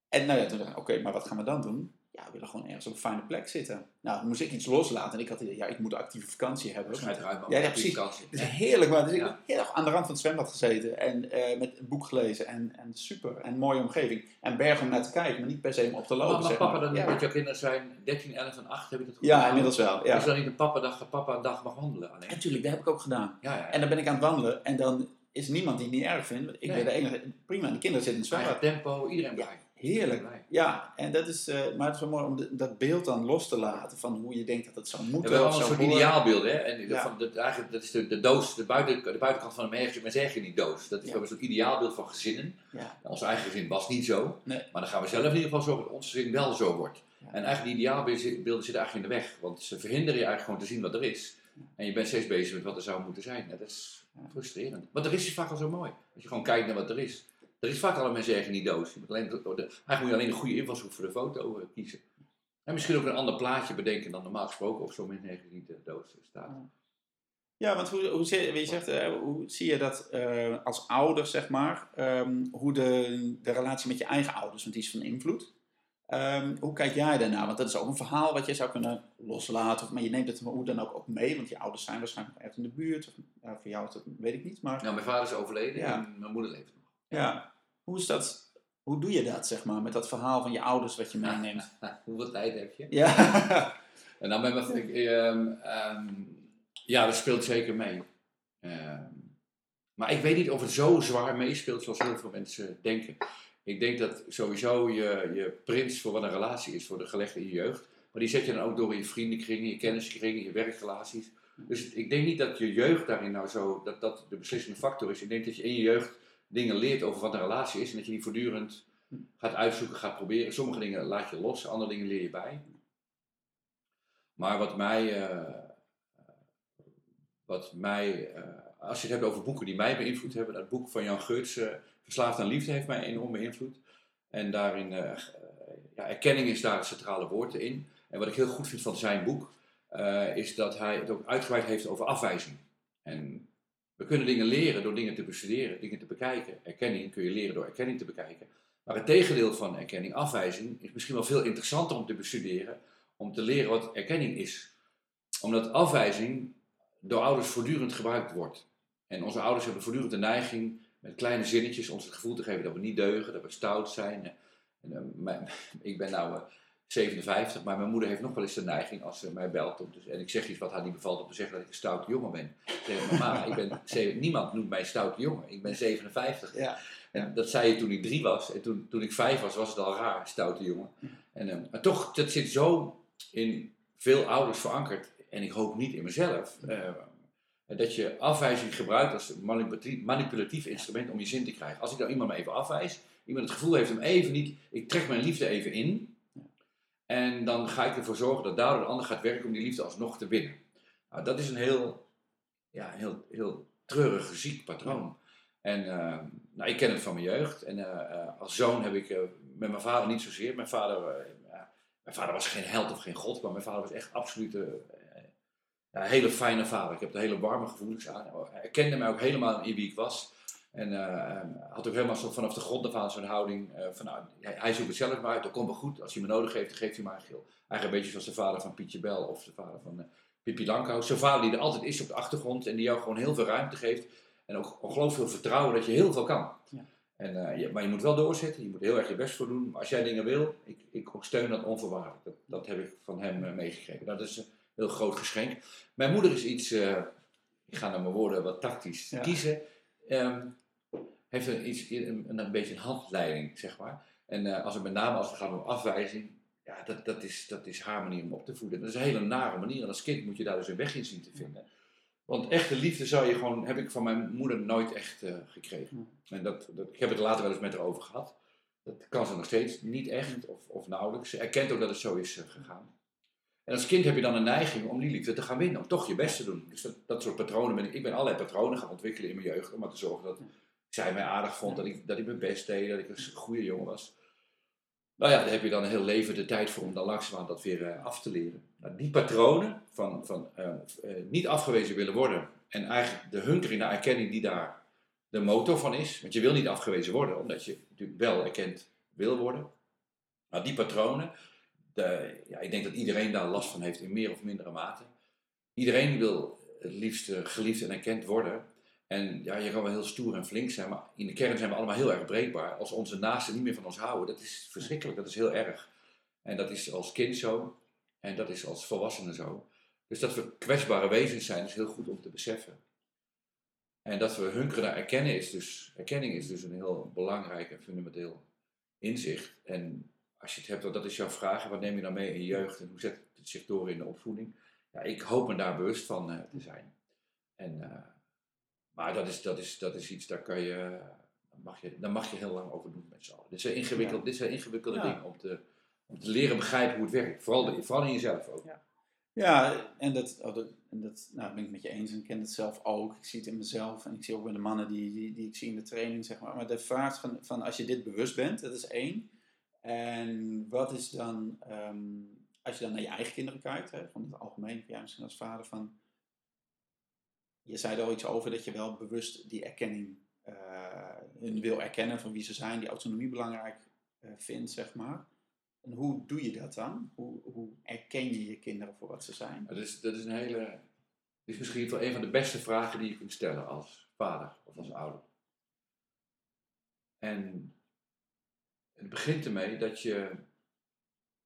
en nou ja, toen dacht ik, oké, maar wat gaan we dan doen? Ja, we willen gewoon ergens op een fijne plek zitten. Nou, dan moest ik iets loslaten. En ik had idee, ja, ik moet actieve vakantie hebben. Man. Ja, precies. vakantie. Het is heerlijk, maar dus ik heb heel erg aan de rand van het zwembad gezeten en eh, met een boek gelezen en, en super en mooie omgeving. En berg om naar te kijken, maar niet per se om op te lopen. Maar papa maar. dan, ja. want jouw kinderen zijn 13, 11 en 8, heb je dat goed ja, gedaan? inmiddels wel. Ja. Is dan niet een papa dag, papa een dag mag wandelen alleen? Natuurlijk, dat heb ik ook gedaan. Ja, ja. En dan ben ik aan het wandelen en dan is niemand die het niet erg vindt. want Ik Nee. ben de enige, prima, en de kinderen zitten in het zwembad. tempo, iedereen blij. Heerlijk. Ja, en dat is, eh, maar het is wel mooi om de- dat beeld dan los te laten van hoe je denkt dat het zou We moeten. hebben of allemaal een soort horen. ideaalbeelden, hè? En Ja. van, dat, eigenlijk, dat is de, de doos, de, buiten, de buitenkant van een merkje, maar zeg je niet doos. Dat is, We Ja. een soort ideaalbeeld van gezinnen. Ja. Ons eigen gezin was niet zo, Nee. maar dan gaan we zelf in ieder geval zorgen dat ons gezin wel zo wordt. Ja. En eigenlijk die ideaalbeelden zitten eigenlijk in de weg, want ze verhinderen je eigenlijk gewoon te zien wat er is. En je bent steeds bezig met wat er zou moeten zijn. Ja, dat is Ja. frustrerend. Want er is is vaak al zo mooi. Als je gewoon kijkt naar wat er is. Er is vaak al een mensen in die doos. Je moet alleen, eigenlijk moet je alleen een goede invalshoek voor de foto eh, kiezen. En misschien ook een ander plaatje bedenken dan normaal gesproken of zo min niet de doos staat. Ja, want hoe, hoe, zie- je zegt, eh, hoe zie je dat eh, als ouder, zeg maar, ehm, hoe de, de relatie met je eigen ouders, want die is van invloed. Ehm, hoe kijk jij daarnaar? Want dat is ook een verhaal wat je zou kunnen loslaten, of, maar je neemt het hoe dan ook, ook mee, want je ouders zijn waarschijnlijk echt in de buurt. Of, voor jou dat, weet ik niet, maar Nou, mijn vader is overleden Ja. en mijn moeder leeft nog. ja, hoe is dat, hoe doe je dat, zeg maar, met dat verhaal van je ouders wat je meeneemt? [LAUGHS] Hoeveel tijd heb je? Ja, [LAUGHS] En dan mijn, ik, ehm, ehm, ja, dat speelt zeker mee. Ehm, maar ik weet niet of het zo zwaar meespeelt zoals heel veel mensen denken. Ik denk dat sowieso je, je prins voor wat een relatie is, voor de gelegd in je jeugd. Maar die zet je dan ook door in je vriendenkringen, je kenniskringen, je werkrelaties. Dus ik denk niet dat je jeugd daarin nou zo, dat dat de beslissende factor is. Ik denk dat je in je jeugd dingen leert over wat een relatie is en dat je die voortdurend gaat uitzoeken, gaat proberen. Sommige dingen laat je los, andere dingen leer je bij. Maar wat mij, eh, wat mij eh, als je het hebt over boeken die mij beïnvloed hebben, dat boek van Jan Geurts, eh, Verslaafd aan Liefde, heeft mij enorm beïnvloed. En daarin, eh, ja, erkenning is daar het centrale woord in. En wat ik heel goed vind van zijn boek, is dat hij het ook uitgebreid heeft over afwijzing. En we kunnen dingen leren door dingen te bestuderen, dingen te bekijken. Erkenning kun je leren door erkenning te bekijken. Maar het tegendeel van erkenning, afwijzing, is misschien wel veel interessanter om te bestuderen, om te leren wat erkenning is. Omdat afwijzing door ouders voortdurend gebruikt wordt. En onze ouders hebben voortdurend de neiging met kleine zinnetjes ons het gevoel te geven dat we niet deugen, dat we stout zijn. En, eh, mijn- [LAUGHS] ik ben nou eh, 57, maar mijn moeder heeft nog wel eens de neiging als ze mij belt om en ik zeg iets wat haar niet bevalt om te zeggen dat ik een stoute jongen ben. Zeg, mama, [LAUGHS] ik ben, ze- niemand noemt mij een stoute jongen. Ik ben 57. ja. En dat zei je toen ik drie was. En toen, toen ik vijf was, was het al raar, stoute jongen. En, eh, maar toch, dat zit zo in veel ouders verankerd. En ik hoop niet in mezelf. eh, dat je afwijzing gebruikt als manipulatief, manipulatief instrument om je zin te krijgen. Als ik nou iemand maar even afwijs, iemand het gevoel heeft om even niet, ik trek mijn liefde even in. En dan ga ik ervoor zorgen dat daardoor de ander gaat werken om die liefde alsnog te winnen. Nou, dat is een heel, ja, heel, heel treurig, ziek patroon. En eh, nou, ik ken het van mijn jeugd. En eh, eh, als zoon heb ik met mijn vader niet zozeer. Mijn vader, mijn vader was geen held of geen god, maar mijn vader was echt absoluut een hele fijne vader. Ik heb er hele warme gevoelens aan. Hij herkende mij ook helemaal in wie ik was. En eh, had ook helemaal zo vanaf de grond af aan zo'n houding eh, van, nou, hij, hij zoekt het zelf maar uit, dat komt wel goed. Als hij me nodig heeft, dan geeft hij maar een gil. Eigenlijk een beetje zoals de vader van Pietje Bel of de vader van uh, Pippi Langkous. Zo'n vader die er altijd is op de achtergrond en die jou gewoon heel veel ruimte geeft. En ook ongelooflijk veel vertrouwen dat je heel veel kan. Ja. En, je, maar je moet wel doorzetten, je moet heel erg je best voor doen. Maar als jij dingen wil, ik, ik steun dat onvoorwaardelijk. Dat, dat heb ik van hem meegekregen. Dat is een heel groot geschenk. Mijn moeder is iets, ik ga naar mijn woorden wat tactisch ja. kiezen, um, heeft een, iets, een, een, beetje een handleiding, zeg maar. En als het met name als het gaat om afwijzing, ja, dat, dat, is, dat is haar manier om op te voeden. Dat is een hele nare manier. En als kind moet je daar dus een weg in zien te vinden. Want echte liefde zou je gewoon, heb ik van mijn moeder nooit echt uh, gekregen. En dat, dat, ik heb het later wel eens met haar over gehad. Dat kan ze nog steeds niet echt of, of nauwelijks. Ze erkent ook dat het zo is uh, gegaan. En als kind heb je dan een neiging om die liefde te gaan winnen, om toch je best te doen. Dus dat, dat soort patronen ben ik. Ik ben allerlei patronen gaan ontwikkelen in mijn jeugd om maar te zorgen dat zij mij aardig vond, dat ik, dat ik mijn best deed, dat ik een goede jongen was. Nou ja, daar heb je dan een heel leven de tijd voor om dan langzaam dat weer uh, af te leren. Nou, die patronen van, van uh, uh, niet afgewezen willen worden en eigenlijk de hunkering naar erkenning die daar de motor van is. Want je wil niet afgewezen worden, omdat je natuurlijk wel erkend wil worden. Nou, die patronen, de, ja, ik denk dat iedereen daar last van heeft in meer of mindere mate. Iedereen wil het liefst geliefd en erkend worden. En ja, je kan wel heel stoer en flink zijn, maar in de kern zijn we allemaal heel erg breekbaar. Als onze naasten niet meer van ons houden, dat is verschrikkelijk, dat is heel erg. En dat is als kind zo, en dat is als volwassene zo. Dus dat we kwetsbare wezens zijn, is heel goed om te beseffen. En dat we hunkeren naar erkennen is dus, erkenning is dus een heel belangrijk en fundamenteel inzicht. En als je het hebt, dat is jouw vraag, wat neem je dan mee in je jeugd en hoe zet het zich door in de opvoeding? Ja, ik hoop me daar bewust van uh, te zijn. En... Uh, maar dat is, dat is, dat is iets, daar kan je, mag je, daar mag je heel lang over doen met z'n allen. Dit zijn, ingewikkeld, dit zijn ingewikkelde dingen om te, om te leren begrijpen hoe het werkt. Vooral, vooral in jezelf ook. Ja, ja en, dat, oh, dat, en dat nou, ben ik met je eens. En ik ken het zelf ook. Ik zie het in mezelf. En ik zie ook bij de mannen die, die, die ik zie in de training. Zeg maar. maar de vraag van, van als je dit bewust bent, dat is één. En wat is dan, um, als je dan naar je eigen kinderen kijkt, hè, van het algemeen, jij misschien als vader, van je zei er al iets over dat je wel bewust die erkenning uh, hun wil erkennen van wie ze zijn, die autonomie belangrijk uh, vindt, zeg maar. En hoe doe je dat dan? Hoe, hoe erken je je kinderen voor wat ze zijn? Dat is, dat is een hele. Is misschien wel een van de beste vragen die je kunt stellen als vader of als ouder. En het begint ermee dat je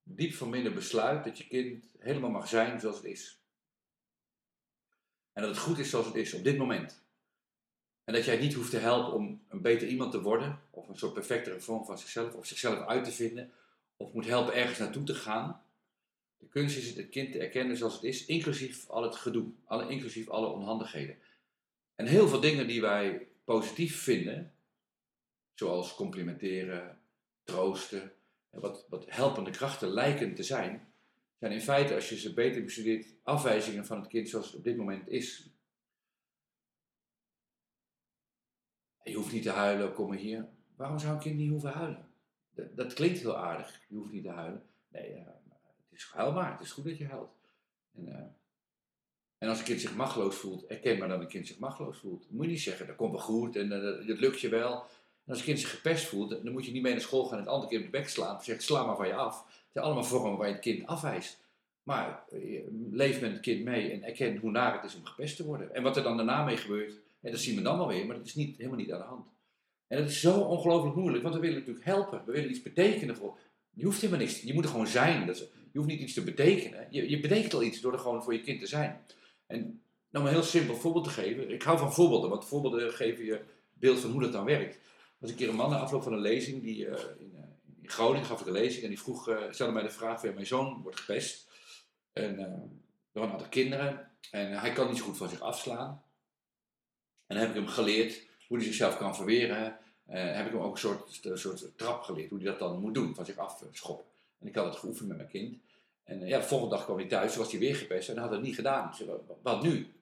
diep van binnen besluit dat je kind helemaal mag zijn zoals het is. En dat het goed is zoals het is op dit moment. En dat jij niet hoeft te helpen om een beter iemand te worden, of een soort perfectere vorm van zichzelf, of zichzelf uit te vinden, of moet helpen ergens naartoe te gaan. De kunst is het, het kind te erkennen zoals het is, inclusief al het gedoe, alle, inclusief alle onhandigheden. En heel veel dingen die wij positief vinden, zoals complimenteren, troosten, wat, wat helpende krachten lijken te zijn, zijn in feite, als je ze beter bestudeert, afwijzingen van het kind zoals het op dit moment is. Je hoeft niet te huilen, kom maar hier. Waarom zou een kind niet hoeven huilen? Dat, klinkt heel aardig, je hoeft niet te huilen. Nee, uh, het is huilbaar, het is goed dat je huilt. En, uh, en als een kind zich machteloos voelt, erken maar dat een kind zich machteloos voelt. Moet je niet zeggen, dat komt wel goed en uh, dat lukt je wel. En als een kind zich gepest voelt, dan moet je niet mee naar school gaan en het andere keer op de bek slaan. Zeggen, sla maar van je af. Allemaal vormen waar je het kind afwijst. Maar eh, leef met het kind mee en erken hoe naar het is om gepest te worden. En wat er dan daarna mee gebeurt, en dat zien we dan wel weer, maar dat is niet, helemaal niet aan de hand. En dat is zo ongelooflijk moeilijk, want we willen natuurlijk helpen. We willen iets betekenen voor. Je hoeft helemaal niks, je moet er gewoon zijn. Dat je hoeft niet iets te betekenen. Je, je betekent al iets door er gewoon voor je kind te zijn. En nou een heel simpel voorbeeld te geven. Ik hou van voorbeelden, want voorbeelden geven je beeld van hoe dat dan werkt. Er was een keer een man na afloop van een lezing, die, uh, in, uh, in, Groningen gaf ik een lezing en die vroeg, uh, stelde mij de vraag, ja, mijn zoon wordt gepest. En uh, door een aantal kinderen. En hij kan niet zo goed van zich afslaan. En dan heb ik hem geleerd hoe hij zichzelf kan verweren. Uh, heb ik hem ook een soort, een soort trap geleerd, hoe hij dat dan moet doen, van zich afschoppen. En ik had het geoefend met mijn kind. En uh, ja, de volgende dag kwam hij thuis, was hij weer gepest en had het niet gedaan. Wat nu?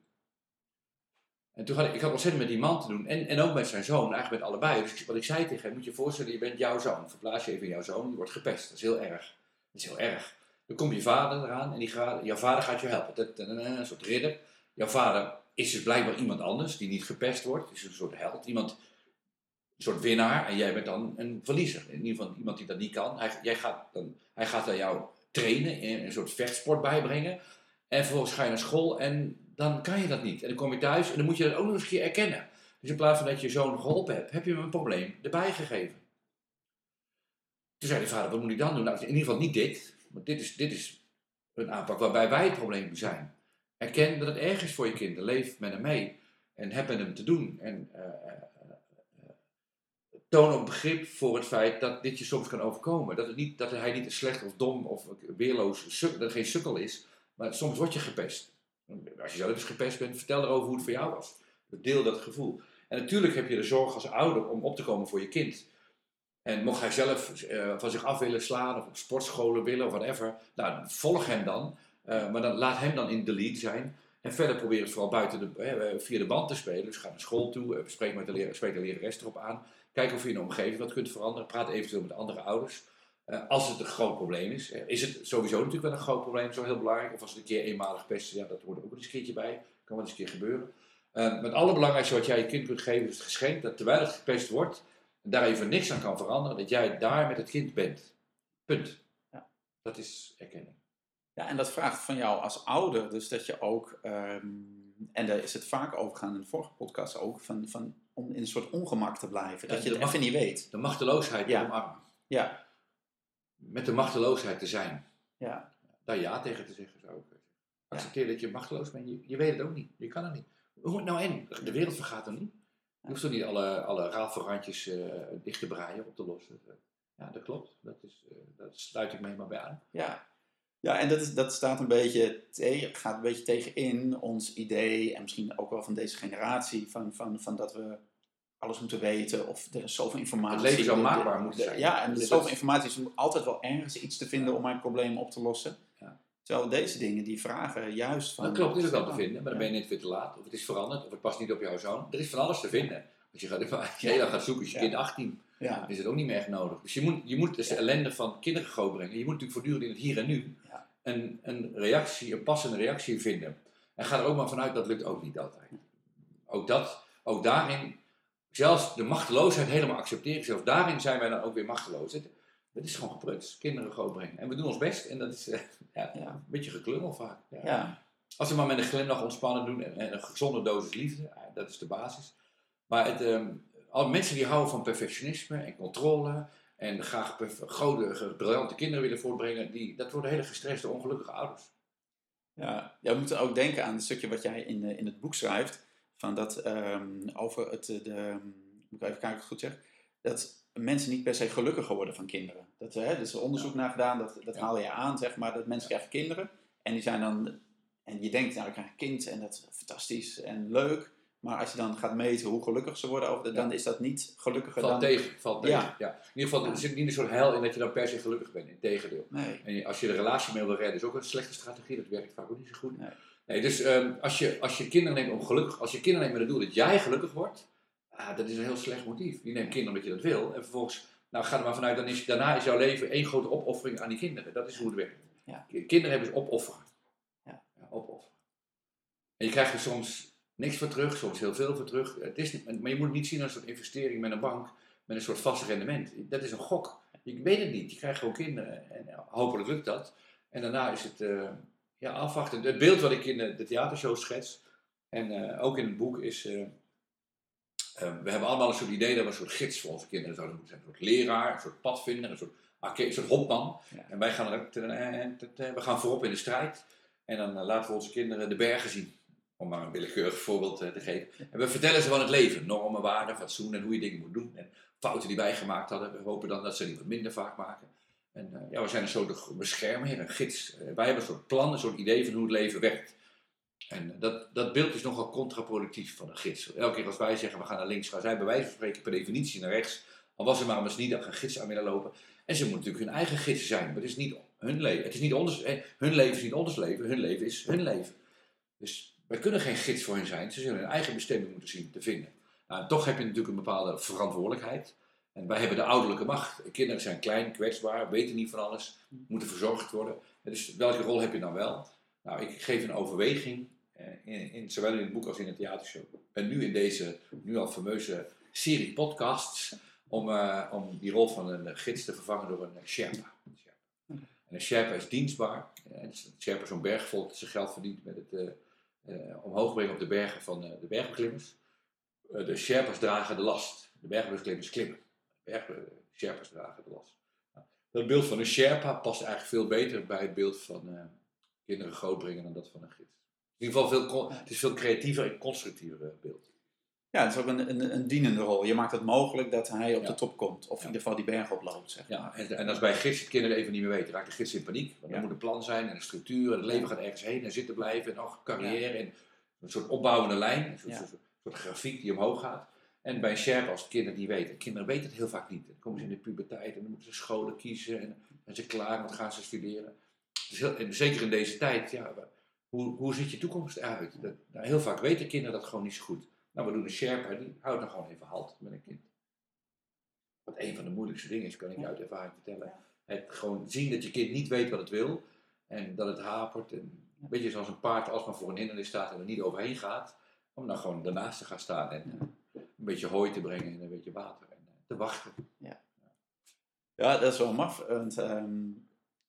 En toen had ik, ik had ontzettend met die man te doen en, en ook met zijn zoon, eigenlijk met allebei. Dus wat ik zei tegen hem, moet je voorstellen, je bent jouw zoon. Verplaats je even jouw zoon, die wordt gepest. Dat is heel erg. Dat is heel erg. Dan komt je vader eraan en die gaat, jouw vader gaat je helpen. Een soort ridder. Jouw vader is dus blijkbaar iemand anders die niet gepest wordt. Is een soort held. Iemand, een soort winnaar. En jij bent dan een verliezer. In ieder geval iemand die dat niet kan. Hij, jij gaat, dan, hij gaat aan jou trainen, een soort vechtsport bijbrengen. En vervolgens ga je naar school en dan kan je dat niet. En dan kom je thuis en dan moet je dat ook nog eens een keer erkennen. Dus in plaats van dat je zoon geholpen hebt, heb je hem een probleem erbij gegeven. Toen zei de vader, wat moet ik dan doen? Nou, in ieder geval niet dit. Want dit is, dit is een aanpak waarbij wij het probleem zijn. Erken dat het erg is voor je kind. Leef met hem mee. En heb met hem te doen. En uh, uh, toon ook begrip voor het feit dat dit je soms kan overkomen. Dat, het niet, dat hij niet slecht of dom of weerloos, dat het geen sukkel is. Maar soms word je gepest. Als je zelf eens gepest bent, vertel erover hoe het voor jou was. Deel dat gevoel. En natuurlijk heb je de zorg als ouder om op te komen voor je kind. En mocht hij zelf uh, van zich af willen slaan of op sportscholen willen of whatever, nou, volg hem dan. Uh, maar dan laat hem dan in de lead zijn. En verder probeer het vooral buiten de, uh, via de band te spelen. Dus ga naar school toe, spreek met de, spreek de lerares erop aan. Kijk of je in de omgeving wat kunt veranderen. Praat eventueel met andere ouders. Als het een groot probleem is. is het sowieso natuurlijk wel een groot probleem, zo heel belangrijk. Of als het een keer eenmalig pesten, ja, dat hoort er ook eens een keertje bij. Kan wel eens een keer gebeuren. maar het allerbelangrijkste wat jij je kind kunt geven is het geschenk dat terwijl het gepest wordt, daar even niks aan kan veranderen, dat jij daar met het kind bent. Punt. Ja. Dat is erkenning. Ja, en dat vraagt van jou als ouder, dus dat je ook, um, en daar is het vaak over gaan in de vorige podcast ook, van, van, om in een soort ongemak te blijven. dat je het even niet weet. De machteloosheid ja. omarmen. Ja. Met de machteloosheid te zijn. Ja. Daar ja tegen te zeggen zou ik Accepteer dat je machteloos bent. Je, je weet het ook niet. Je kan het niet. Hoe nou en? De wereld vergaat er niet. Je hoeft toch niet alle, alle rafelrandjes uh, dicht te braaien, op te lossen. Ja, dat klopt. Dat, is, uh, dat sluit ik mee maar bij aan. Ja, ja en dat, is, dat staat een beetje tegen, gaat een beetje tegenin ons idee, en misschien ook wel van deze generatie, van, van, van dat we alles moeten weten of er is zoveel informatie. Het leven zou maakbaar moeten zijn. Ja, en er is zoveel informatie is altijd wel ergens iets te vinden om mijn probleem op te lossen. Ja. Terwijl deze dingen die vragen juist van... Dat klopt, is ook wel te vinden, maar dan ben je net weer te laat. Of het is veranderd, of het past niet op jouw zoon. Er is van alles te vinden. Als je, gaat, [LAUGHS] als je gaat zoeken, als je kind 18, ja. is het ook niet meer echt nodig. Dus je moet, je moet dus de ellende van kinderen brengen. Je moet natuurlijk voortdurend in het hier en nu een, een reactie, een passende reactie vinden. En ga er ook maar vanuit, dat lukt ook niet altijd. Ook, dat, ook daarin, zelfs de machteloosheid helemaal accepteren, zelfs daarin zijn wij dan ook weer machteloos. Het is gewoon gepruts, kinderen grootbrengen. En we doen ons best en dat is uh, ja, ja, een beetje geklungel vaak. Ja. Als we maar met een glimlach ontspannen doen en, en, een gezonde dosis liefde, dat is de basis. Maar het, um, alle mensen die houden van perfectionisme en controle en graag grote, briljante kinderen willen voortbrengen, die, dat worden hele gestreste, ongelukkige ouders. Ja, we moeten ook denken aan het stukje wat jij in, in het boek schrijft, van dat um, over het, de, moet ik even kijken of ik het goed zeg, dat mensen niet per se gelukkiger worden van kinderen. Dat, hè, er is onderzoek naar gedaan, dat, dat haal je aan, zeg maar, dat mensen krijgen kinderen. En die zijn dan, en je denkt, nou, ik krijg een kind en dat is fantastisch en leuk. Maar als je dan gaat meten hoe gelukkig ze worden, over dan is dat niet gelukkiger valt dan... Tegen, valt tegen, ja. In ieder geval, er zit niet een soort hel in dat je dan per se gelukkig bent. Integendeel. Nee. En als je de relatie mee wil redden, is ook een slechte strategie. Dat werkt vaak ook niet zo goed. Nee. Nee dus um, als, je, als je kinderen neemt om gelukkig... Als je kinderen neemt met het doel dat jij gelukkig wordt... Ah, dat is een heel slecht motief. Je neemt kinderen omdat je dat wil. En vervolgens nou, ga er maar vanuit, dan is, daarna is jouw leven één grote opoffering aan die kinderen. Dat is hoe het werkt. Ja. Kinderen hebben ze opofferen. Ja. ja. opofferen. En je krijgt er soms niks voor terug, soms heel veel voor terug. Het is, maar je moet het niet zien als een soort investering met een bank, met een soort vast rendement. Dat is een gok. Je weet het niet. Je krijgt gewoon kinderen en hopelijk lukt dat. En daarna is het uh, ja, afwachten. Het beeld wat ik in de, de theatershow schets en uh, ook in het boek is... Uh, Ehm, we hebben allemaal een soort idee dat we een soort gids voor onze kinderen zouden moeten zijn. Een soort leraar, een soort padvinder, een soort, een soort hopman. En wij gaan, er, we gaan voorop in de strijd. En dan eh, laten we onze kinderen de bergen zien. Om maar een willekeurig voorbeeld eh, te geven. En we vertellen ze van het leven. Normen, waarden, fatsoen en hoe je dingen moet doen. En fouten die wij gemaakt hadden. We hopen dan dat ze die wat minder vaak maken. En uh, ja, we zijn een soort beschermer, een gids. wij hebben een soort plan, een soort idee van hoe het leven werkt. En dat, dat beeld is nogal contraproductief van een gids. Elke keer als wij zeggen we gaan naar links, gaan zij bij wijze van spreken per definitie naar rechts. Al was er maar eens niet dat een gids aan willen lopen. En ze moeten natuurlijk hun eigen gids zijn, maar het is niet hun leven. Het is niet ons, hun leven is niet ons leven, hun leven is hun leven. Dus wij kunnen geen gids voor hen zijn. Ze zullen hun eigen bestemming moeten zien te vinden. Nou, toch heb je natuurlijk een bepaalde verantwoordelijkheid. En wij hebben de ouderlijke macht. Kinderen zijn klein, kwetsbaar, weten niet van alles, moeten verzorgd worden. Dus welke rol heb je dan wel? Nou, ik geef een overweging eh, in, in, zowel in het boek als in het theatershow. En nu in deze nu al fameuze serie podcasts om, uh, om die rol van een gids te vervangen door een Sherpa. En een Sherpa is dienstbaar. En een Sherpa is zo'n bergvolk dat zijn geld verdient met het uh, omhoog brengen op de bergen van de bergbeklimmers. eh, de Sherpas dragen de last. De bergbeklimmers klimmen. De berg- Sherpas dragen de last. Dat beeld van een Sherpa past eigenlijk veel beter bij het beeld van eh, kinderen grootbrengen dan dat van een gids. In ieder geval veel, het is veel creatiever en constructiever eh, beeld. Ja, het is ook een, een, een dienende rol. Je maakt het mogelijk dat hij op Ja. de top komt. Of in ieder geval die berg oploopt, zeg Ja, en, en als bij gids het kinderen even niet meer weten, raakt de gids in paniek. Want er moet een plan zijn en een structuur. En het leven gaat ergens heen en zitten blijven. En ook carrière. En een soort opbouwende lijn. Een soort, Ja. soort, soort grafiek die omhoog gaat. En bij een Sherpa, als de kinderen niet weten. Kinderen weten het heel vaak niet. Dan komen ze in de puberteit en dan moeten ze scholen kiezen. En dan zijn ze klaar, wat gaan ze studeren. Dus heel, en zeker in deze tijd, ja, hoe, hoe ziet je toekomst eruit? Dat, nou, heel vaak weten kinderen dat gewoon niet zo goed. Nou, we doen een Sherpa, die houdt dan gewoon even halt met een kind. Wat een van de moeilijkste dingen is, kan ik je uit ervaring vertellen. Het gewoon zien dat je kind niet weet wat het wil en dat het hapert. En een beetje zoals een paard als maar voor een hindernis staat en er niet overheen gaat, om dan gewoon daarnaast te gaan staan en beetje hooi te brengen en een beetje water en eh, te wachten. Ja, dat is wel maf. Want, ehm,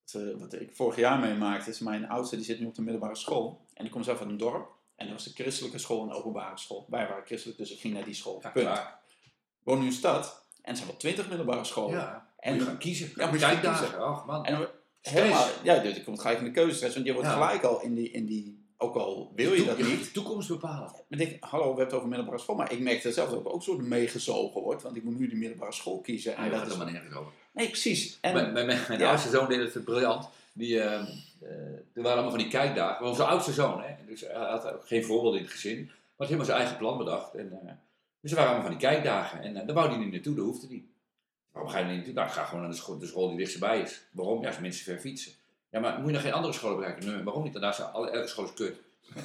het, eh, wat ik vorig jaar meemaakte, is mijn oudste die zit nu op de middelbare school. En die komt zelf uit een dorp. En dat was de christelijke school en de openbare school. Wij waren christelijk, dus ik ging naar die school. Ja, Punt. klaar. Ik woon nu in de stad en er zijn wel twintig middelbare scholen. Ja, En- en gaan kiezen. Ja, moet je kiezen. Och man. En dan, Stress. helemaal, ja, dus je komt gelijk in de keuzestress, want je wordt Ja. gelijk al in die, in die, ook al wil je dat niet. de toekomst bepalen. Maar ik denk, hallo, we hebben het over middelbare school, maar ik merkte zelf dat ik ook zo meegezogen word, want ik moet nu de middelbare school kiezen. En dat dat is, helemaal nergens over. nee, precies. En, Mijn, mijn, mijn, mijn Ja. oudste zoon deed het briljant. Die, eh, er waren allemaal van die kijkdagen. Maar onze oudste zoon, hè, dus hij had geen voorbeeld in het gezin. Maar had helemaal zijn eigen plan bedacht. En, eh, dus er waren allemaal van die kijkdagen. En uh, daar wou hij niet naartoe, dat hoefde hij. Waarom ga je niet naartoe? Nou, ik ga gewoon naar de school, de school die dichtstbij is. Waarom? Ja, is minstens ver fietsen. Ja, maar moet je nog geen andere scholen bereiken? Nee, waarom niet? Daarna zijn alle, elke school is kut. [LAUGHS]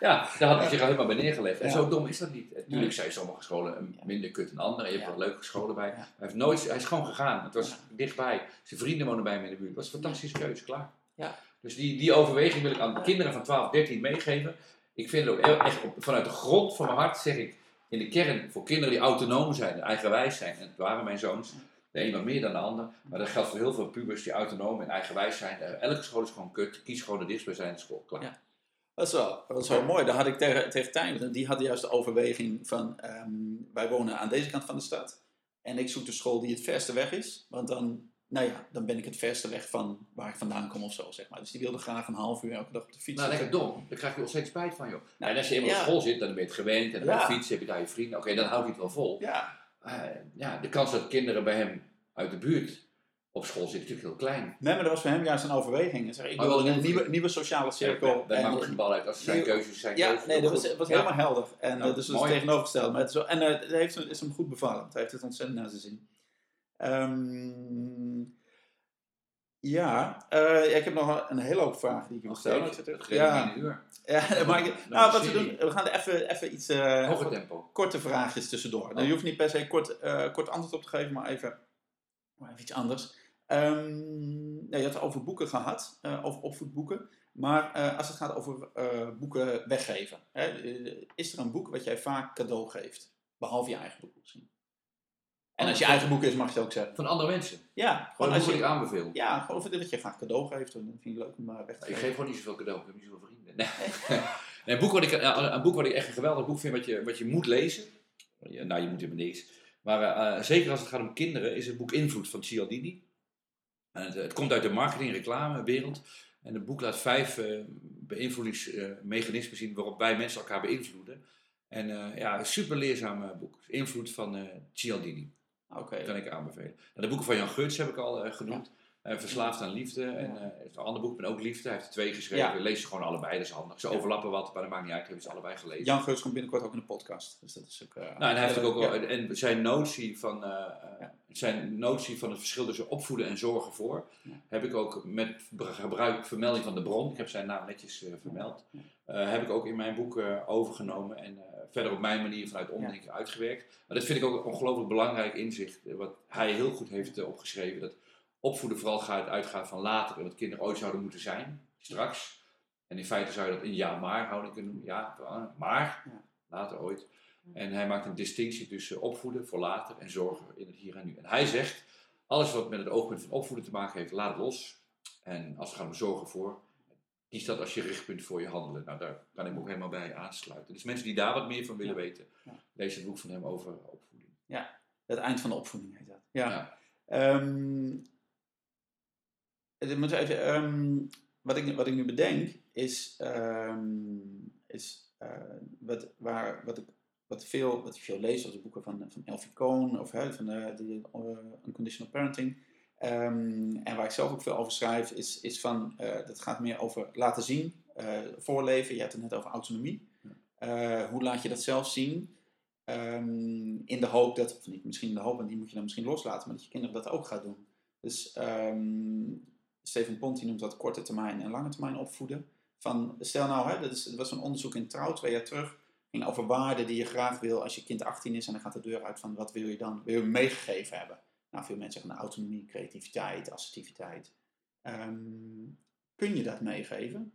ja, daar had hij zich al helemaal bij neergelegd. En zo dom is dat niet. Natuurlijk zijn sommige scholen minder kut dan andere. Je hebt wel leuke scholen bij. Hij, heeft nooit, hij is gewoon gegaan. Het was dichtbij. Zijn vrienden wonen bij hem in de buurt. Het was een fantastische keuze, klaar. Ja. Dus die, die overweging wil ik aan de kinderen van 12, 13 meegeven. Ik vind het ook echt op- vanuit de grond van mijn hart, zeg ik, in de kern voor kinderen die autonoom zijn, eigenwijs zijn. En het waren mijn zoons. De een wat meer dan de ander. Maar dat geldt voor heel veel pubers die autonoom en eigenwijs zijn. Eh, Elke school is gewoon kut. Kies gewoon de dichtstbijzijnde school. Klaar. Ja. Dat is wel, dat is wel mooi. Daar had ik tegen, tegen Tijn, die had juist de overweging van, ehm, wij wonen aan deze kant van de stad. En ik zoek de school die het verste weg is. Want dan, nou ja, dan ben ik het verste weg van waar ik vandaan kom of zo, zeg maar. Dus die wilde graag een half uur elke dag op de fiets Nou, lekker dom. Daar krijg je ontzettend spijt van, joh. Nou, en als je eenmaal ja. op school zit, dan ben je het gewend. En dan Ja. fietsen, heb je daar je vrienden. Oké, dan houdt hij het wel vol. Ja, Eh, ja, de kans dat kinderen bij hem uit de buurt op school zitten, natuurlijk heel klein. nee, maar dat was voor hem juist een overweging. Zei, ik Maar wil een nieuwe, nieuwe sociale cirkel. Daar En- maakt geen bal uit. Als zijn keuzes zijn Ja, keuzes. nee, dat was, Ja. helemaal helder. En Ja, dat is dus mooi. tegenovergesteld. Maar het is, wel, en eh, het heeft, is hem goed bevallen. Hij heeft het ontzettend naar zijn zin. Ehm, ja, eh, ik heb nog een- hele hoop vragen die ik wil stellen. Het zit Ja, een uur. ja maar ik- Nou, wat we doen, we gaan er even, even iets Hoger tempo. korte vraagjes tussendoor. Oh. Je hoeft niet per se kort, eh, kort antwoord op te geven, maar even, maar even iets anders. Ehm, nou, je had het over boeken gehad, eh, over opvoedboeken. Maar als het gaat over boeken weggeven, hè, is er een boek wat jij vaak cadeau geeft? Behalve je eigen boek misschien. En als je eigen boek is, mag je het ook zeggen. Van andere mensen. Ja, Gewoon als boek wat ik je, aanbeveel. ja, gewoon of dat je graag cadeau geeft. Dan vind ik het leuk om maar weg te Ik geven. geef gewoon niet zoveel cadeau. Ik heb niet zoveel vrienden. Nee. [LAUGHS] nee, een, boek wat ik, eh, een boek wat ik echt een geweldig boek vind, wat je, wat je moet lezen. Ja, nou, je moet helemaal niks. Maar eh, zeker als het gaat om kinderen, is het boek Invloed van Cialdini. En het, het komt uit de marketing- en reclamewereld. En het boek laat vijf eh beïnvloedingsmechanismen zien waarop wij mensen elkaar beïnvloeden. En eh, ja, een super leerzaam eh, boek. Invloed van eh Cialdini. Oké. Dat kan ik aanbevelen. Nou, de boeken van Jan Geurts heb ik al eh, genoemd. Eh, Verslaafd aan liefde. En eh, hij heeft een ander boek, ben ook liefde. Hij heeft er twee geschreven. Ja. Lees ze gewoon allebei, dat is handig. Ze Ja. overlappen wat, maar dat maakt niet uit. Ik heb ze allebei gelezen. Jan Geurts komt binnenkort ook in de podcast. Dus dat is ook... eh, Nou, en hij heeft ook, ja. al, en zijn notie van, Ja. zijn notie van het verschil tussen opvoeden en zorgen voor, Ja. heb ik ook met gebruik vermelding van de bron, ik heb zijn naam netjes vermeld, Ja. heb ik ook in mijn boek overgenomen en verder op mijn manier vanuit omdenken uitgewerkt. Maar dat vind ik ook een ongelooflijk belangrijk inzicht, wat hij heel goed heeft opgeschreven, dat opvoeden vooral gaat, uitgaat van later en wat kinderen ooit zouden moeten zijn, straks. En in feite zou je dat in ja maar houding kunnen noemen, ja, maar, Ja. later ooit. En hij maakt een distinctie tussen opvoeden voor later en zorgen in het hier en nu. En hij zegt, alles wat met het oogpunt van opvoeden te maken heeft, laat het los. En als het gaat om zorgen voor, kies dat als je richtpunt voor je handelen. Nou, daar kan ik me ook helemaal bij aansluiten. Dus mensen die daar wat meer van willen Ja. weten, Ja. lees het boek van hem over opvoeding. Het eind van de opvoeding heet dat. Ja. Ja. Ehm, moet even, ehm, wat, ik, wat ik nu bedenk is, ehm, is eh, wat, waar, wat, ik, wat, veel, wat ik veel lees, als de boeken van, van Elfie Cohn of hè, van de, de eh, Unconditional Parenting. Ehm, en waar ik zelf ook veel over schrijf, is, is van, eh, dat gaat meer over laten zien, eh, voorleven. Je hebt het net over autonomie. Eh, hoe laat je dat zelf zien? In de hoop dat, of niet misschien in de hoop, want die moet je dan misschien loslaten, maar dat je kinderen dat ook gaat doen. Dus Stephen Ponti noemt dat korte termijn en lange termijn opvoeden. Van, stel nou, hè, dat, is, dat was een onderzoek in Trouw twee jaar terug, ging over waarden die je graag wil als je kind 18 is en dan gaat de deur uit van wat wil je dan, wil je meegegeven hebben? Nou, veel mensen zeggen nou, autonomie, creativiteit, assertiviteit. Ehm, kun je dat meegeven?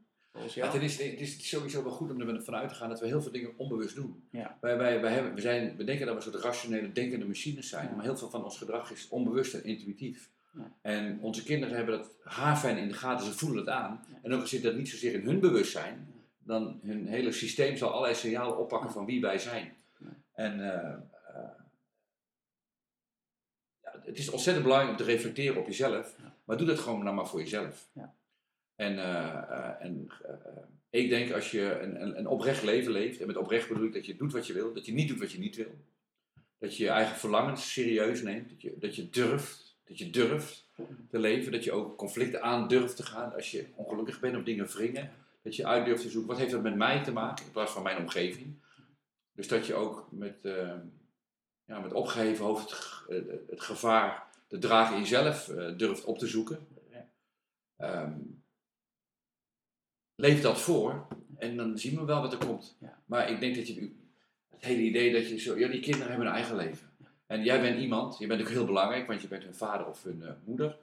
Ja, het is sowieso wel goed om ervan uit te gaan dat we heel veel dingen onbewust doen. Ja. Wij, wij, wij hebben, we, zijn, we denken dat we een soort rationele, denkende machines zijn, Ja. maar heel veel van ons gedrag is onbewust en intuïtief. Ja. En onze kinderen hebben dat haarfijn in de gaten, ze voelen het aan. Ja. En ook al zit dat niet zozeer in hun bewustzijn, dan hun hele systeem zal allerlei signalen oppakken van wie wij zijn. En eh, eh, ja, het is ontzettend belangrijk om te reflecteren op jezelf, maar doe dat gewoon nou maar voor jezelf. En, eh, en ik denk als je een, een, een oprecht leven leeft, en met oprecht bedoel ik dat je doet wat je wil, dat je niet doet wat je niet wil. Dat je je eigen verlangens serieus neemt, dat je, dat je durft, dat je durft te leven, dat je ook conflicten aan durft te gaan als je ongelukkig bent of dingen wringen. Dat je uit durft te zoeken, wat heeft dat met mij te maken in plaats van mijn omgeving. Dus dat je ook met, eh, ja, met opgeheven hoofd het, g- eh, het gevaar, de draag in jezelf eh, durft op te zoeken. Ehm, leef dat voor en dan zien we wel wat er komt. Ja. Maar ik denk dat je het hele idee dat je zo, ja, die kinderen hebben een eigen leven. En jij bent iemand, je bent ook heel belangrijk, want je bent hun vader of hun eh, moeder.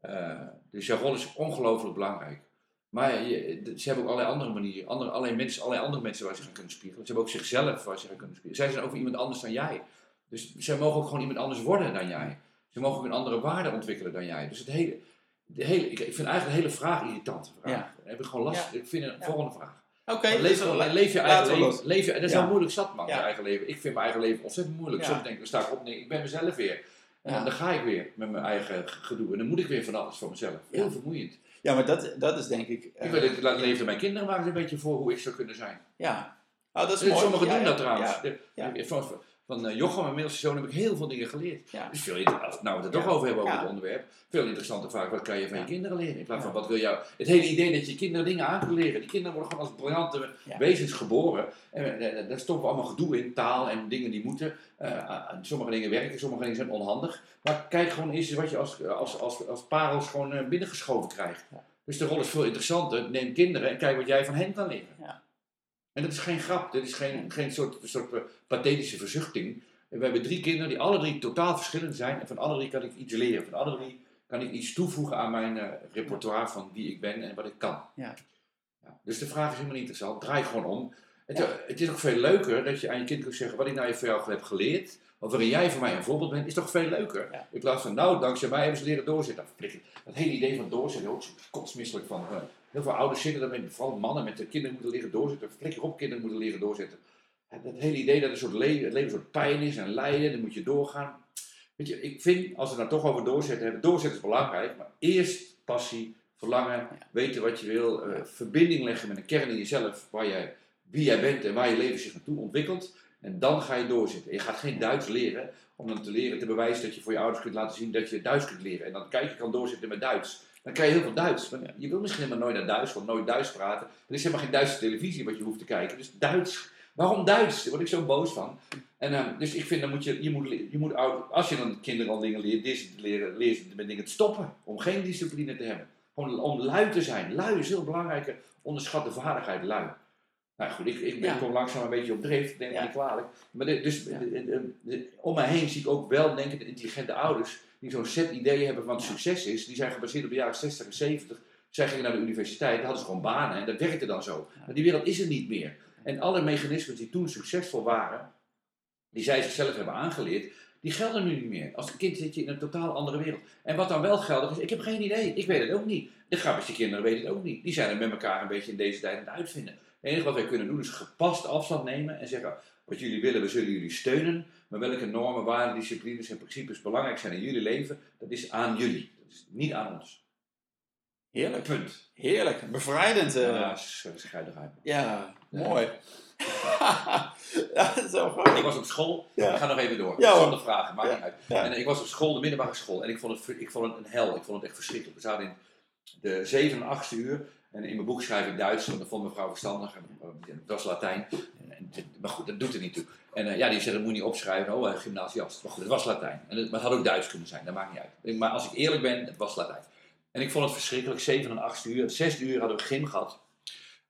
Eh, dus jouw rol is ongelooflijk belangrijk. Maar je, ze hebben ook allerlei andere manieren, andere, allerlei, mensen, allerlei andere mensen waar ze gaan kunnen spiegelen. Ze hebben ook zichzelf waar ze gaan kunnen spiegelen. Zij zijn ook iemand anders dan jij. Dus zij mogen ook gewoon iemand anders worden dan jij. Ze mogen ook een andere waarde ontwikkelen dan jij. Dus het hele, de hele, ik, vind eigenlijk de hele vraag irritant. Vraag. Ja. Heb ik gewoon last. Ja. Ik vind een Ja. volgende vraag. Oké, leef, dus je eigen leven. los. Leef je, dat is wel moeilijk zat, man, je eigen leven. Ik vind mijn eigen leven ontzettend moeilijk. Soms denk ik, dan sta ik op denk ik, ben mezelf weer. En Ja. dan ga ik weer met mijn eigen gedoe. En dan moet ik weer van alles voor mezelf. Heel vermoeiend. Ja, maar dat, dat is denk ik... eh, ik wil het laat leven mijn kinderen maar eens een beetje voor hoe ik zou kunnen zijn. Ja. Oh, dat is Dus mooi. sommigen doen dat trouwens. De- ja. Van, eh, Jochem, mijn middelste zoon, heb ik heel veel dingen geleerd. ja. Dus veel als we nou het er toch over hebben over het onderwerp. Veel interessanter vraag, wat kan je van je kinderen leren? In plaats van wat wil jou... Het hele idee dat je kinderen dingen aan kunt leren. Die kinderen worden gewoon als briljante Ja. wezens geboren. En eh, daar stoppen we allemaal gedoe in, taal en dingen die moeten. Sommige dingen werken, sommige dingen zijn onhandig. Maar kijk gewoon eens wat je als, als, als, als parels gewoon binnengeschoven krijgt. Dus de rol is veel interessanter. Neem kinderen en kijk wat jij van hen kan leren. Ja. En dat is geen grap, dat is geen, geen soort, soort eh, pathetische verzuchting. We hebben drie kinderen die alle drie totaal verschillend zijn. En van alle drie kan ik iets leren. Van alle drie kan ik iets toevoegen aan mijn eh, repertoire van wie ik ben en wat ik kan. Ja. Ja, dus de vraag is helemaal niet interessant. Draai gewoon om. Het, Ja. eh, het is ook veel leuker dat je aan je kind kunt zeggen wat ik nou voor jou heb geleerd. Of waarin jij voor mij een voorbeeld bent, is toch veel leuker. Ja. In plaats van, nou, dankzij mij hebben ze leren doorzetten. Dat hele idee van doorzetten, ook zo kotsmisselijk van. eh, heel veel ouders zitten dat met, vooral mannen met de kinderen moeten leren doorzetten. Flikker op, kinderen moeten leren doorzetten. En dat hele idee dat een soort leven, het leven een soort pijn is en lijden, dan moet je doorgaan. Weet je, ik vind, als we het nou toch over doorzetten hebben, doorzetten is belangrijk, maar eerst passie, verlangen, weten wat je wil, eh, verbinding leggen met een kern in jezelf, waar jij, wie jij bent en waar je leven zich naartoe ontwikkelt. En dan ga je doorzetten. Je gaat geen Duits leren om dan te leren te bewijzen dat je voor je ouders kunt laten zien dat je Duits kunt leren. En dan kijk je kan doorzetten met Duits. Dan krijg je heel veel Duits. Je wil misschien helemaal nooit naar Duits, want nooit Duits praten. Er is helemaal geen Duitse televisie wat je hoeft te kijken. Dus Duits. Waarom Duits? Daar word ik zo boos van. En, eh, dus ik vind, dan moet je, je moet, je moet als je dan kinderen al dingen leert, dis- leren, leer ze met dingen te stoppen. Om geen discipline te hebben. Gewoon om lui te zijn. Lui is heel belangrijke, onderschatte vaardigheid, lui. Nou goed, ik, ik, ben- Ja. ik kom langzaam een beetje op drift, denk ik niet kwalijk. Maar de- dus Ja. de- om mij heen zie ik ook wel, denk ik, de intelligente ouders die zo'n set ideeën hebben van wat succes is. Die zijn gebaseerd op de jaren 60 en 70. Zij gingen naar de universiteit, daar hadden ze gewoon banen en dat werkte dan zo. Maar die wereld is er niet meer. En alle mechanismen die toen succesvol waren, die zij zichzelf hebben aangeleerd, die gelden nu niet meer. Als een kind zit je in een totaal andere wereld. En wat dan wel geldig is, ik heb geen idee. Ik weet het ook niet. De grappigste kinderen weten het ook niet. Die zijn er met elkaar een beetje in deze tijd aan het uitvinden. Het enige wat wij kunnen doen is gepast afstand nemen en zeggen, wat jullie willen, we zullen jullie steunen. Maar welke normen, waarden, disciplines en principes belangrijk zijn in jullie leven, dat is aan jullie. Dat is niet aan ons. Heerlijk. Punt. Heerlijk. Bevrijdend. eh. Ja, eruit. Ja, Ja. mooi. [LAUGHS] ja, dat is zo grappig. Ik was op school, Ja. ik ga nog even door, Ja, zonder vragen, maakt niet uit. En ik was op school, de middelbare school, en ik vond, het, ik vond het een hel, ik vond het echt verschrikkelijk. We zaten in de zeven en achtste uur, en in mijn boek schrijf ik Duits, want dat vond mevrouw verstandig, eh, het was Latijn, maar goed, dat doet er niet toe. En eh, ja, die zei, dat moet je niet opschrijven, oh, uh, gymnasiast. Maar goed, het was Latijn, en het, maar het had ook Duits kunnen zijn, dat maakt niet uit. Maar als ik eerlijk ben, het was Latijn. En ik vond het verschrikkelijk, zeven en achtste uur, zesde uur hadden we gym gehad.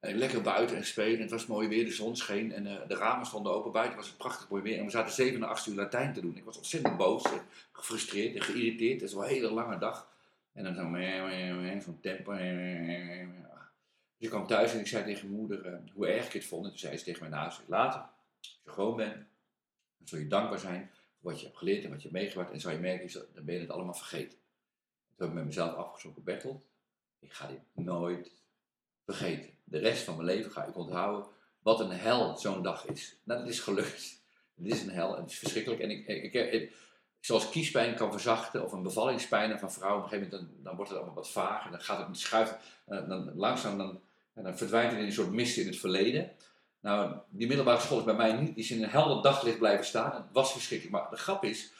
Lekker buiten en spelen. Het was mooi weer, de zon scheen en de ramen stonden open. Buiten was het prachtig mooi weer. En we zaten 7 en 8 uur Latijn te doen. Ik was ontzettend boos, gefrustreerd en geïrriteerd. Het is wel een hele lange dag. En dan zo, zo'n tempo. Dus ik kwam thuis en ik zei tegen mijn moeder eh, hoe erg ik het vond. En toen zei ze tegen mij naast, later, als je gewoon bent, dan zul je dankbaar zijn voor wat je hebt geleerd en wat je hebt meegemaakt. En zal je merken, dan ben je het allemaal vergeten. Toen heb ik met mezelf afgesproken, Bertolt, ik ga dit nooit vergeten. De rest van mijn leven ga ik onthouden wat een hel zo'n dag is. Nou, dat is gelukt. Het is een hel en het is verschrikkelijk. En ik, ik, ik- zoals kiespijn kan verzachten of een bevallingspijn van vrouwen, op een gegeven moment dan, dan wordt het allemaal wat vaag en dan gaat het niet schuiven. En dan langzaam dan, dan verdwijnt het in een soort mist in het verleden. Nou, die middelbare school is bij mij niet, is in een helder daglicht blijven staan. Het was verschrikkelijk. Maar de grap is,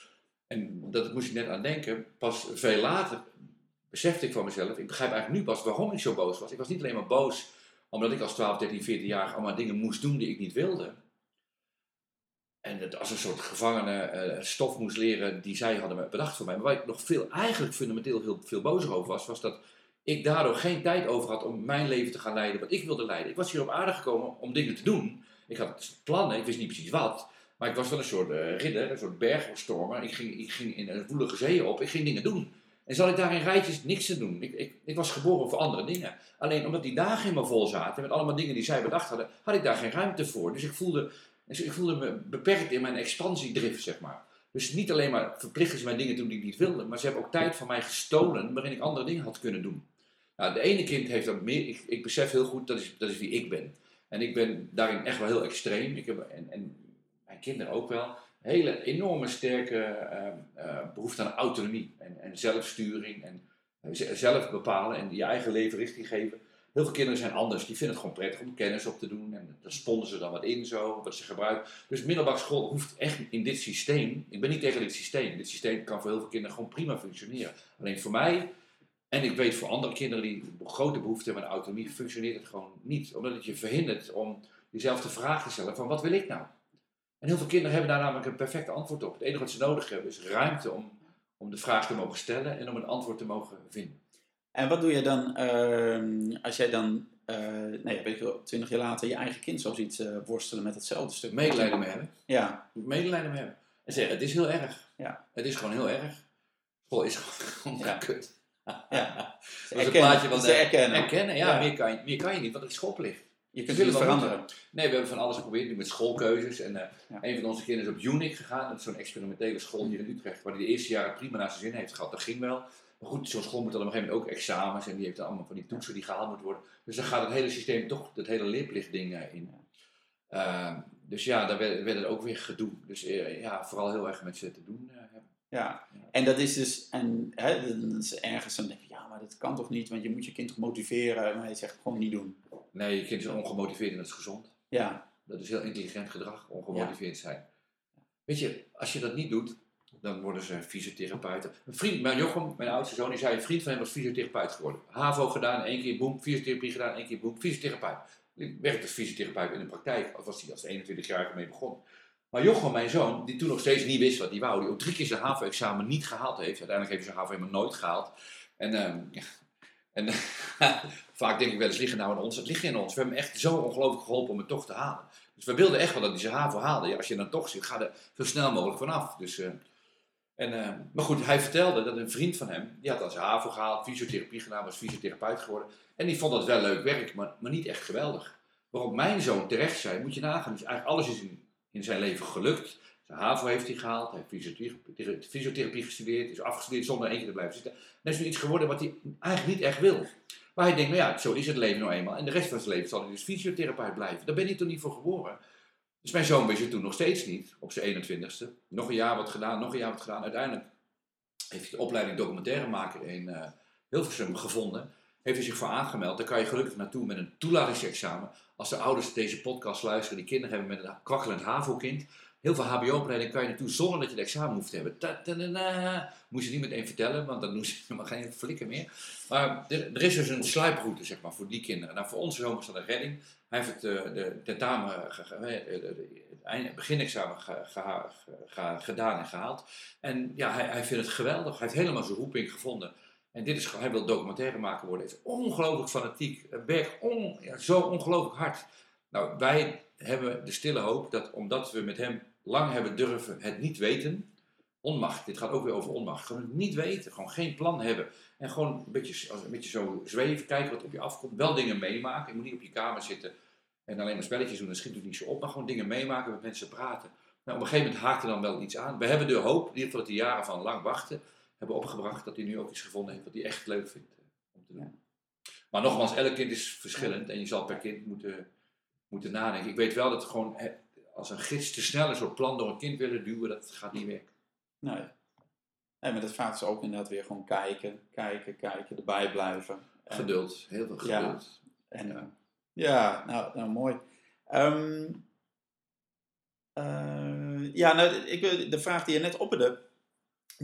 en dat moest ik net aan denken, pas veel later besefte ik van mezelf, ik begrijp eigenlijk nu pas waarom ik zo boos was. Ik was niet alleen maar boos omdat ik als 12, 13, 14 jaar allemaal dingen moest doen die ik niet wilde. En het als een soort gevangene eh, stof moest leren die zij hadden bedacht voor mij. Maar waar ik nog veel, eigenlijk fundamenteel heel veel bozer over was, was dat ik daardoor geen tijd over had om mijn leven te gaan leiden wat ik wilde leiden. Ik was hier op aarde gekomen om dingen te doen. Ik had plannen, ik wist niet precies wat. Maar ik was wel een soort eh, ridder, een soort bergstormer. Ik ging, ik ging in een woelige zee op, ik ging dingen doen. En zat ik daar in rijtjes niks te doen. Ik, ik, ik was geboren voor andere dingen. Alleen omdat die dagen me vol zaten, met allemaal dingen die zij bedacht hadden, had ik daar geen ruimte voor. Dus ik voelde, dus ik voelde me beperkt in mijn expansiedrift, zeg maar. Dus niet alleen maar verplichten ze mij dingen te doen die ik niet wilde, maar ze hebben ook tijd van mij gestolen waarin ik andere dingen had kunnen doen. Nou, de ene kind heeft dat meer, ik, ik besef heel goed, dat is, dat is wie ik ben. En ik ben daarin echt wel heel extreem. Ik heb, en, en mijn kinderen ook wel. Hele enorme sterke eh, eh, behoefte aan autonomie en, en zelfsturing en eh, zelf bepalen en je eigen leven richting geven. Heel veel kinderen zijn anders. Die vinden het gewoon prettig om kennis op te doen en dan sponden ze dan wat in zo, wat ze gebruiken. Dus middelbare school hoeft echt in dit systeem, ik ben niet tegen dit systeem, dit systeem kan voor heel veel kinderen gewoon prima functioneren. Alleen voor mij, en ik weet voor andere kinderen die grote behoefte hebben aan autonomie, functioneert het gewoon niet. Omdat het je verhindert om jezelf de vraag te stellen van wat wil ik nou? En heel veel kinderen hebben daar namelijk een perfect antwoord op. Het enige wat ze nodig hebben is ruimte om, om de vraag te mogen stellen en om een antwoord te mogen vinden. En wat doe je dan ehm, als jij dan, eh nou ja, weet ik wel, twintig jaar later je eigen kind zo ziet worstelen met hetzelfde stuk? Medelijden mee hebben. Ja, Medelijden mee hebben. En zeggen, het is heel erg. Ja. Het is gewoon heel erg. School is [LAUGHS] gewoon Ja. kut. ja. [LAUGHS] Dat is een plaatje van erkennen. Erkennen, ja, Ja. Meer, kan je, meer kan je niet, want het is schoolplicht. Je kunt het veranderen. Nee, we hebben van alles geprobeerd, nu met schoolkeuzes. En eh, Ja. een van onze kinderen is op UNIC gegaan. Dat is zo'n experimentele school hier in Utrecht, waar hij de eerste jaren prima naar zijn zin heeft gehad. Dat ging wel. Maar goed, zo'n school moet dan op een gegeven moment ook examens en die heeft dan allemaal van die toetsen die gehaald moeten worden. Dus dan gaat het hele systeem toch, het hele leerplichtding in. Eh, dus ja, daar werd, werd het ook weer gedoe. Dus eh, ja, vooral heel erg met ze te doen eh, hebben. Ja, en dat is dus, en hè, dat is ergens dan denk je, ja, maar dat kan toch niet, want je moet je kind toch motiveren, maar hij zegt gewoon niet doen. Nee, je kind is ongemotiveerd en dat is gezond. Ja, Dat is heel intelligent gedrag, ongemotiveerd zijn. Weet je, als je dat niet doet, dan worden ze fysiotherapeuten. Een vriend, mijn Jochem, mijn oudste zoon, die zei, een vriend van hem was fysiotherapeut geworden. HAVO gedaan, één keer boem, fysiotherapie gedaan, één keer boem, fysiotherapeut. Die werkte als fysiotherapeut in de praktijk, of was hij als 21-jarige mee begonnen. Maar Jochem, mijn zoon, die toen nog steeds niet wist wat hij wou, die ook drie keer zijn HAVO-examen niet gehaald heeft. Uiteindelijk heeft hij zijn HAVO helemaal nooit gehaald. En, ehm, en [LAUGHS] vaak denk ik wel eens, liggen nou in ons? Het ligt in ons. We hebben hem echt zo ongelooflijk geholpen om het toch te halen. Dus we wilden echt wel dat hij zijn HAVO haalde. Ja, als je dan toch zit, ga er zo snel mogelijk vanaf. Dus, eh, en, eh, maar goed, hij vertelde dat een vriend van hem, die had zijn HAVO gehaald, fysiotherapie gedaan, was fysiotherapeut geworden. En die vond dat wel leuk werk, maar, maar niet echt geweldig. Waarop mijn zoon terecht zei, moet je nagaan, dus eigenlijk alles is in, in zijn leven gelukt. Zijn HAVO heeft hij gehaald, hij heeft fysiotherapie, gestudeerd, is afgestudeerd zonder keer te blijven zitten. En is nu iets geworden wat hij eigenlijk niet echt wil. Maar hij denkt, nou ja, zo is het leven nou eenmaal. En de rest van zijn leven zal hij dus fysiotherapeut blijven. Daar ben ik toch niet voor geboren. Dus mijn zoon wist het toen nog steeds niet, op zijn 21ste. Nog een jaar wat gedaan, nog een jaar wat gedaan. Uiteindelijk heeft hij de opleiding documentairemaker in uh, Hilversum gevonden. Heeft hij zich voor aangemeld. Daar kan je gelukkig naartoe met een toelatingsexamen. Als de ouders deze podcast luisteren, die kinderen hebben met een kwakkelend HAVO-kind. Heel veel HBO-opleiding kan je naartoe zonder dat je het examen hoeft te hebben. Ta -ta Moest je niet meteen vertellen, want dan doen ze [LAUGHS] helemaal geen flikken meer. Maar er, is dus een sluiproute zeg maar, voor die kinderen. Nou, voor onze zoon was een redding. Hij heeft het, uh, de tentamen, het beginexamen gedaan en gehaald. En ja, hij, hij vindt het geweldig. Hij heeft helemaal zijn roeping gevonden. En dit is, hij wil documentaire maken worden. Hij is ongelooflijk fanatiek. Werkt on, ja, zo ongelooflijk hard. Nou, wij hebben de stille hoop dat omdat we met hem lang hebben durven het niet weten. Onmacht, dit gaat ook weer over onmacht. Gewoon het niet weten, gewoon geen plan hebben. En gewoon een beetje, een beetje zo zweven, kijken wat op je afkomt. Wel dingen meemaken. Je moet niet op je kamer zitten en alleen maar spelletjes doen. Dat schiet natuurlijk niet zo op. Maar gewoon dingen meemaken, met mensen praten. Nou, op een gegeven moment haakt er dan wel iets aan. We hebben de hoop, in ieder dat die jaren van lang wachten, hebben opgebracht dat hij nu ook iets gevonden heeft wat hij echt leuk vindt eh, om te doen. Maar nogmaals, elk kind is verschillend en je zal per kind moeten, moeten nadenken. Ik weet wel dat gewoon als een gids te snel een soort plan door een kind willen duwen, dat gaat niet werken. Nee. Nee, maar dat vraagt ze ook inderdaad weer gewoon kijken, kijken, kijken, erbij blijven. Geduld, heel veel geduld. Ja, en, ja. ja nou, nou mooi. Um, uh, ja, nou, ik, de vraag die je net opperde,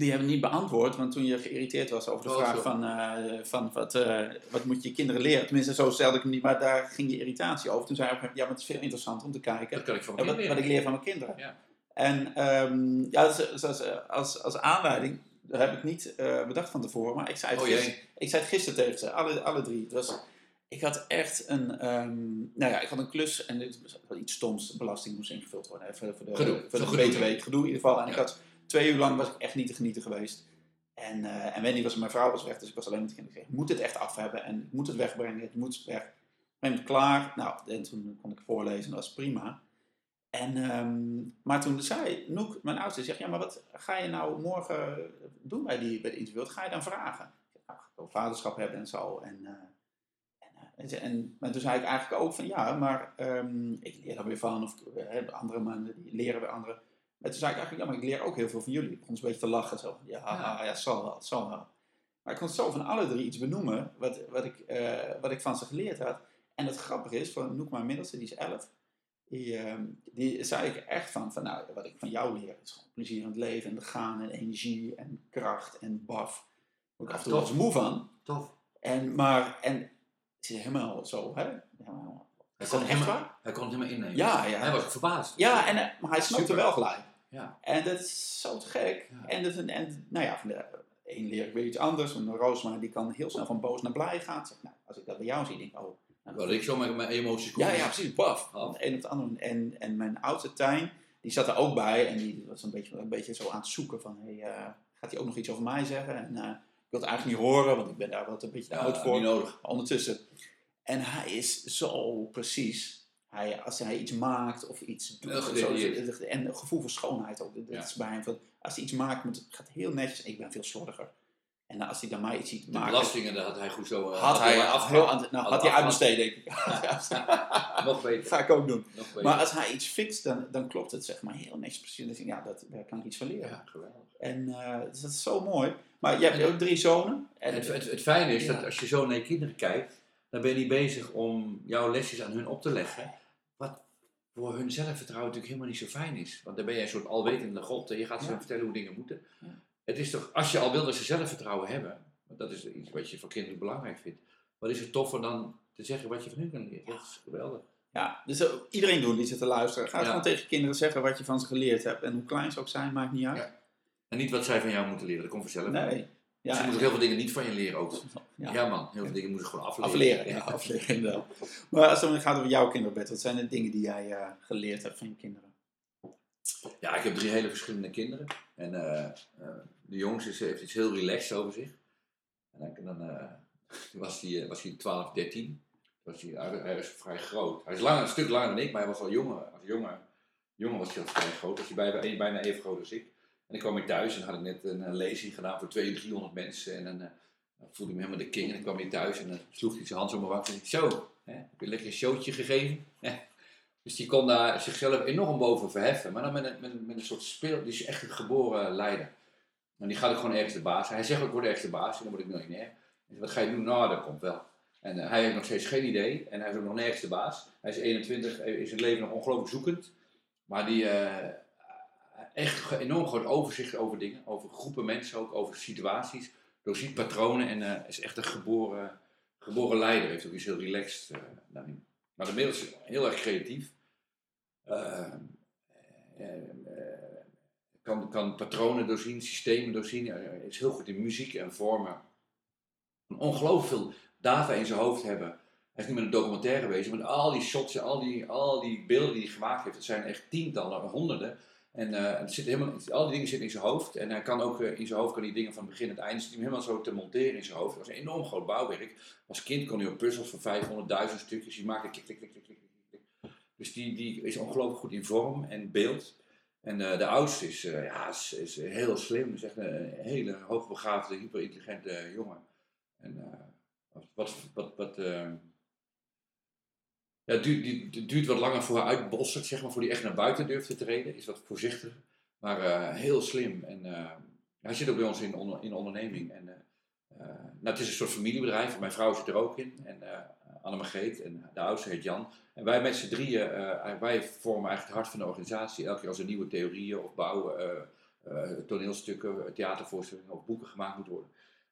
die hebben niet beantwoord, want toen je geïrriteerd was over de oh, vraag van, uh, van wat, uh, wat moet je kinderen leren? Tenminste, zo stelde ik hem niet, maar daar ging je irritatie over. Toen zei ik, ja, maar het is veel interessanter om te kijken dat kan ik van wat, wat, ik leer van mijn kinderen. Ja. En um, ja, dus, als, als, als aanleiding, dat heb ik niet uh, bedacht van tevoren, maar ik zei het, oh, gisteren, ik zei het gisteren tegen ze, alle, alle drie. Het was, ik had echt een, um, nou ja, ik had een klus en dit was iets stoms, belasting moest ingevuld worden. Even voor de, gedoe, voor de BTW, gedoe in ieder geval. En ja. ik had twee uur lang was ik echt niet te genieten geweest. En, uh, en Wendy was, mijn vrouw was weg, dus ik was alleen met de kinderen. Ik moet het echt af hebben en moet het wegbrengen, het moet weg. Ik ben klaar. Nou, en toen kon ik voorlezen, dat was prima. En, um, maar toen zei Noek, mijn oudste, zegt, ja, maar wat ga je nou morgen doen bij, die, bij de interview? Wat ga je dan vragen? Ik nou, wil vaderschap hebben en zo. En, uh, en, en, maar toen zei ik eigenlijk ook van, ja, maar um, ik leer er weer van. Of andere mannen, leren weer anderen. En toen zei ik eigenlijk, ja, maar ik leer ook heel veel van jullie. Ik begon een beetje te lachen. Zo. Ja, ja. ja, zal wel, zal wel. Maar ik kon zo van alle drie iets benoemen wat, wat, ik, uh, wat ik van ze geleerd had. En het grappige is, van Noek, mijn middelste, die is elf. Die, uh, die zei ik echt van, van, nou, wat ik van jou leer is gewoon plezier in het leven en gaan en energie en kracht en baf. Daar ik af en toe eens moe van. Tof. En, maar, en ze is helemaal zo, hè? Helemaal, hij kon, het helemaal, hij kon het helemaal innemen. Ja, ja. Hij was verbaasd. Ja, en, maar hij snapte wel gelijk. Ja. En dat is zo te gek. Ja. En, dat, en nou ja, van de een leer ik weer iets anders. Een Roosma die kan heel snel van boos naar blij gaan. Zeg, nou, als ik dat bij jou zie, denk ik, oh. Nou, Wel, ik zo met mijn emoties Ja, ja, precies. Baf. Een of het andere. En, en mijn oudste Tijn, die zat er ook bij. En die was een beetje, een beetje zo aan het zoeken van, hey, uh, gaat hij ook nog iets over mij zeggen? En uh, ik wil het eigenlijk niet horen, want ik ben daar wel een beetje ja, oud voor. Niet nodig. Ondertussen. En hij is zo precies. Hij, als hij iets maakt of iets doet. Zo, en een gevoel voor schoonheid ook. Dat Ja. is bij hem van, als hij iets maakt, moet, het gaat heel netjes. Ik ben veel slordiger. En als hij dan mij iets ziet De maken... belastingen, daar had hij goed zo... eh, had hij, wel af, heel aan, nou, had hij uitbesteed, denk ik. [LAUGHS] [LAUGHS] Nog beter. Ga ik ook doen. Maar als hij iets fixt, dan, dan klopt het zeg maar heel netjes precies. Dan denk ik, ja, dat, daar kan ik iets van leren. Ja, geweldig. En uh, dus dat is zo mooi. Maar je hebt ook drie zonen. En En het, het, het fijne is Ja. dat als je zo naar je kinderen kijkt, dan ben je niet bezig om jouw lesjes aan hun op te leggen. Voor hun zelfvertrouwen natuurlijk helemaal niet zo fijn is. Want dan ben jij een soort alwetende god en je gaat ze Ja. vertellen hoe dingen moeten. Ja. Het is toch, als je al wil dat ze zelfvertrouwen hebben, want dat is iets wat je voor kinderen belangrijk vindt, wat is het toffer dan te zeggen wat je van hun kan leren? Dat is geweldig. Ja, dus eh, iedereen doen die zit te luisteren. Ga Ja. gewoon tegen kinderen zeggen wat je van ze geleerd hebt. En hoe klein ze ook zijn, maakt niet uit. Ja. En niet wat zij van jou moeten leren, dat komt vanzelf. Nee. Ja, ze moeten heel veel dingen niet van je leren ook. ja. Ja, man, heel veel dingen moeten ze gewoon afleren. afleren. Ja, afleren inderdaad. Maar als het gaat over jouw kinderbed, wat zijn de dingen die jij eh, geleerd hebt van je kinderen? Ja, ik heb drie hele verschillende kinderen. En eh, eh, de jongste is- heeft iets heel relaxed over zich. En dan, dan [LAUGHS] was hij was hij 12, 13. Was hij, hij, hij was vrij groot. Hij is langer, een stuk langer dan ik, maar hij was al jonger. Als jonger jongen was hij al vrij groot, was hij bijna, bijna even groot als ik. En ik kwam weer thuis en had ik net een, lezing gedaan voor 200, 300 mensen. En dan, uh, dan voelde ik me helemaal de king. En ik kwam weer thuis en dan sloeg hij zijn hand zo mijn wang en zei, zo, hè, heb je lekker een showtje gegeven? [LAUGHS] Dus die kon daar zichzelf enorm boven verheffen. Maar dan met een, met, een soort speel, die is echt een geboren leider. En die gaat ook gewoon ergens de baas. Hij zegt ook, ik word ergens de baas en dan word ik miljonair. Wat ga je doen? Nou, dat komt wel. En uh, hij heeft nog steeds geen idee. En hij is ook nog nergens de baas. Hij is 21, is zijn leven nog ongelooflijk zoekend. Maar die uh, echt enorm groot overzicht over dingen. Over groepen mensen ook, over situaties. Doorziet patronen en uh, is echt een geboren, geboren leider. Heeft ook iets heel relaxed daarin. Maar inmiddels heel erg creatief. kan, kan patronen doorzien, systemen doorzien. is heel goed in muziek en vormen. Ongelooflijk veel data in zijn hoofd hebben. Hij is niet met een documentaire bezig, maar al die shots, al die, al die beelden die hij gemaakt heeft, dat zijn echt tientallen, honderden. En uh, het zit helemaal, al die dingen zitten in zijn hoofd. En hij kan ook uh, in zijn hoofd kan die dingen van begin tot eind zit hij helemaal zo te monteren in zijn hoofd. Dat was een enorm groot bouwwerk. Als kind kon hij ook puzzels van 500.000 stukjes. Die maakte klik, klik, klik, klik, klik. Dus die, die is ongelooflijk goed in vorm en beeld. En uh, de oudste is, ja, is, is, heel slim. Is echt een hele hoogbegaafde, hyperintelligente jongen. En wat, wat, wat, ja, het duurt, duurt wat langer voor hij uitbossert, zeg maar, voor hij echt naar buiten durft te treden. Is wat voorzichtiger, maar uh, heel slim. En uh, hij zit ook bij ons in, in onderneming. En, nou, het is een soort familiebedrijf. Mijn vrouw zit er ook in. En Anne Margreet en de oudste heet Jan. En wij met z'n drieën, wij vormen eigenlijk het hart van de organisatie. Elke keer als er nieuwe theorieën of bouwen, toneelstukken, theatervoorstellingen of boeken gemaakt moeten worden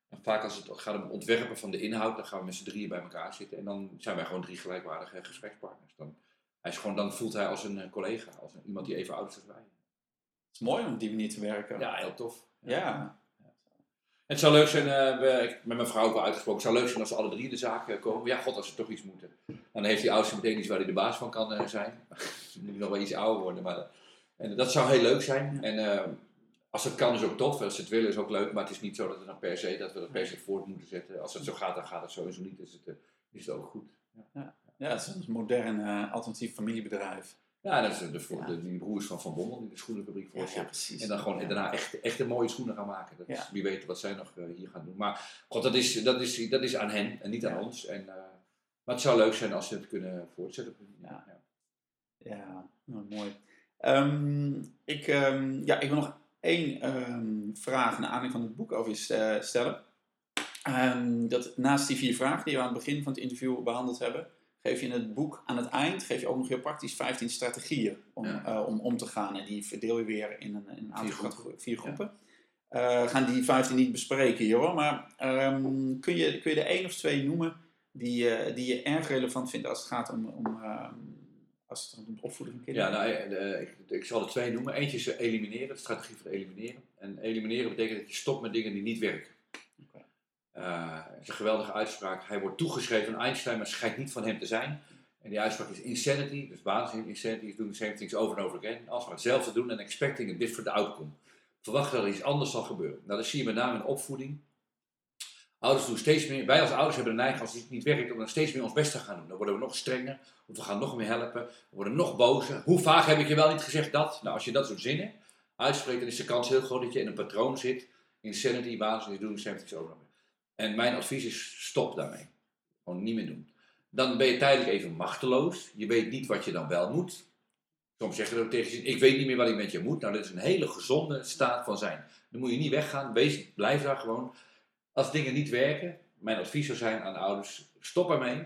en vaak als het gaat om het ontwerpen van de inhoud, dan gaan we met z'n drieën bij elkaar zitten. En dan zijn wij gewoon drie gelijkwaardige gesprekspartners. Dan, hij is gewoon, dan voelt hij als een eh, collega, als een, iemand die even oud is als wij. Het is mooi om op die manier te werken. Ja, heel tof. Ja. ja. Het zou leuk zijn, uh, we, met mijn vrouw ook wel uitgesproken, het zou leuk zijn als ze alle drie de zaak uh, komen. Ja, god, als ze toch iets moeten. Dan heeft die oudste meteen iets waar hij de baas van kan uh, zijn. [LAUGHS] Ze moet nog wel iets ouder worden, maar en dat zou heel leuk zijn. En als het kan is ook tof, als ze het willen is ook leuk, maar het is niet zo dat, het dan per se, dat we dat per se voort moeten zetten. Als het zo gaat, dan gaat het sowieso niet, is het, uh, is het ook goed. Ja, ja. het is een modern uh, alternatief familiebedrijf. Ja, dat is de, de, de, die broers van Van Bommel, die de schoenenfabriek voorzet. Ja, en dan gewoon daarna echt, echt een mooie schoenen gaan maken. Dat is, wie weet wat zij nog uh, hier gaan doen. Maar god, dat is, dat is, dat is aan hen en niet aan ons. En, maar het zou leuk zijn als ze het kunnen voortzetten. Ja, ja. Nou, mooi. Um, ik, um, ja, ik wil nog één um, vraag naar aanleiding van het boek over je stellen. Um, dat naast die vier vragen die we aan het begin van het interview behandeld hebben, geef je in het boek aan het eind geef je ook nog heel praktisch 15 strategieën om, ja. uh, om om te gaan. En die verdeel je weer in een, in een aantal vier groepen. Vier groepen. Ja. Uh, gaan die 15 niet bespreken hier hoor, maar um, kun, je, kun je er één of twee noemen die, die je erg relevant vindt als het gaat om, om als het om de van kinderen Ja, nou, de, ik, ik, zal er twee noemen. Eentje is elimineren, de strategie van elimineren. En elimineren betekent dat je stopt met dingen die niet werken. Okay. Uh, is een geweldige uitspraak. Hij wordt toegeschreven aan Einstein, maar schijnt niet van hem te zijn. En die uitspraak is insanity, dus waanzin. Insanity is doing the same things over and over again. Als we hetzelfde doen en expecting a different outcome. Verwachten dat er iets anders zal gebeuren. Nou, dat zie je met name in opvoeding. Ouders doen steeds meer, wij als ouders hebben de neiging als het niet werkt om dan steeds meer ons best te gaan doen. Dan worden we nog strenger, of we gaan nog meer helpen, we worden nog bozer. Hoe vaak heb ik je wel niet gezegd dat? Nou, als je dat soort zinnen uitspreekt, dan is de kans heel groot dat je in een patroon zit. Insanity, basis, doen, 70 over. En mijn advies is, stop daarmee. Gewoon niet meer doen. Dan ben je tijdelijk even machteloos. Je weet niet wat je dan wel moet. Soms zeggen we ook tegen je, ik weet niet meer wat ik met je moet. Nou, dat is een hele gezonde staat van zijn. Dan moet je niet weggaan, wees, blijf daar gewoon. Als dingen niet werken, mijn advies zou zijn aan de ouders, stop ermee.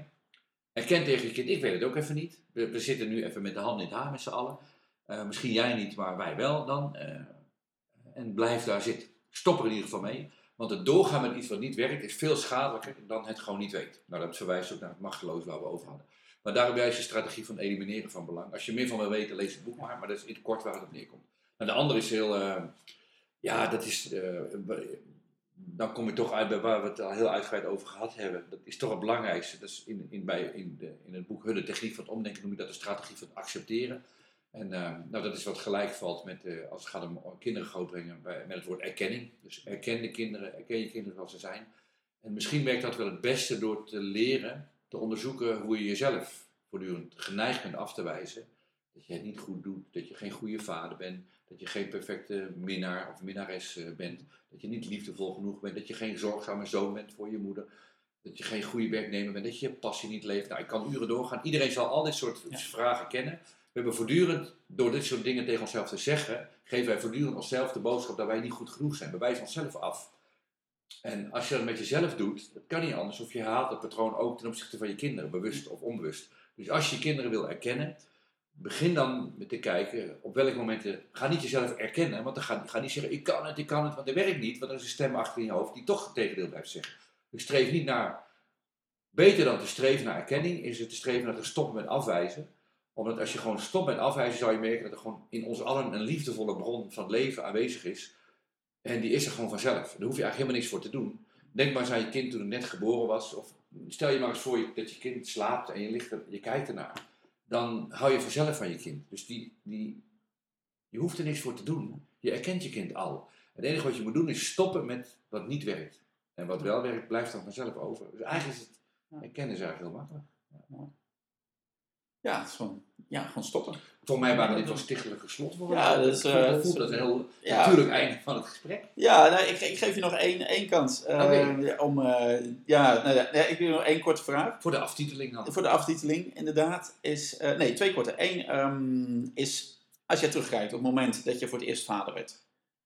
Erken tegen je kind, ik weet het ook even niet. We, zitten nu even met de hand in het haar met z'n allen. Uh, misschien jij niet, maar wij wel dan. Uh, en blijf daar zitten. Stop er in ieder geval mee. Want het doorgaan met iets wat niet werkt is veel schadelijker dan het gewoon niet weet. Nou, dat verwijst ook naar het machteloos waar we over hadden. Maar daarom is de strategie van elimineren van belang. Als je meer van wil weten, lees het boek maar. Maar dat is in het kort waar het op neerkomt. Nou, de andere is heel... Uh, ja, dat is dan kom je toch uit bij waar we het al heel uitgebreid over gehad hebben. Dat is toch het belangrijkste. Dat is in, in, bij, in, de, in het boek Hun, techniek van het omdenken, noem je dat de strategie van het accepteren. En uh, nou, dat is wat gelijk valt met, uh, als het gaat om kinderen grootbrengen, bij, met het woord erkenning. Dus erken de kinderen, erken je kinderen zoals ze zijn. En misschien werkt dat wel het beste door te leren, te onderzoeken hoe je jezelf voortdurend geneigd bent af te wijzen. dat je het niet goed doet, dat je geen goede vader bent, dat je geen perfecte minnaar of minnares eh, bent, dat je niet liefdevol genoeg bent, dat je geen zorgzame zoon bent voor je moeder, dat je geen goede werknemer bent, dat je je passie niet leeft. Nou, ik kan uren doorgaan. Iedereen zal al dit soort Ja. vragen kennen. We hebben voortdurend, door dit soort dingen tegen onszelf te zeggen, geven wij voortdurend onszelf de boodschap dat wij niet goed genoeg zijn. We wijzen onszelf af. En als je dat met jezelf doet, dat kan niet anders. Of je herhaalt dat patroon ook ten opzichte van je kinderen, bewust of onbewust. Dus als je kinderen wil erkennen, begin dan met te kijken op welke momenten. Ga niet jezelf erkennen, want dan ga, ga niet zeggen: ik kan het, ik kan het, want dat werkt niet. Want er is een stem achter in je hoofd die toch het tegendeel blijft zeggen. Dus streef niet naar. Beter dan te streven naar erkenning, is het te streven naar te stoppen met afwijzen. Omdat als je gewoon stopt met afwijzen, zou je merken dat er gewoon in ons allen een liefdevolle bron van leven aanwezig is. En die is er gewoon vanzelf. Daar hoef je eigenlijk helemaal niks voor te doen. Denk maar eens aan je kind toen het net geboren was. Of stel je maar eens voor dat je kind slaapt en je, ligt er, je kijkt ernaar. Dan hou je vanzelf van je kind. Dus die, die, je hoeft er niks voor te doen. Je erkent je kind al. Het enige wat je moet doen is stoppen met wat niet werkt. En wat wel werkt, blijft dan vanzelf over. Dus eigenlijk is het erkennen is eigenlijk heel makkelijk. Ja, het is gewoon, ja, gewoon stoppen. Voor mij waren dit wel stichtelijke slotwoorden. Ja, dat is, Ik eh, dat is- een heel Ja. natuurlijk einde van het gesprek. Ja, nou, ik, ik geef je nog één, één kans. eh, om, eh, ja, nou, ja, ik wil nog één korte vraag. Voor de aftiteling dan. Voor de aftiteling, inderdaad, is... nee, twee korte. Eén ehm, is, als je terugkijkt op het moment dat je voor het eerst vader werd.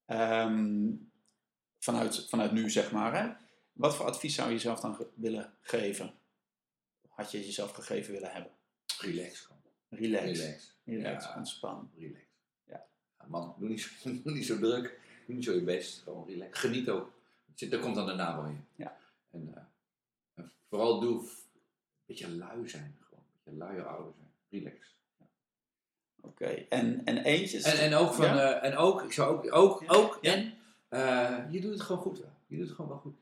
ehm, vanuit, vanuit nu, zeg maar. Hè, wat voor advies zou je jezelf dan ge- willen geven? Had je jezelf gegeven willen hebben? Relax gewoon. Relax. Relax. Relax, Ja. ontspan. Relax. Ja. Man, doe niet, zo, [LAUGHS] doe niet zo druk. Doe niet zo je best. Gewoon relax. Geniet ook. Daar komt dan daarna wel in. Ja. En, eh, en vooral doe een beetje lui zijn. Gewoon. Een beetje luie ouder zijn. Relax. Oké, en, en eentjes? En, en ook van, Ja? eh, en ook, ik zou ook, ook, Ja. ook, en eh, je doet het gewoon goed wel. Je doet het gewoon wel goed.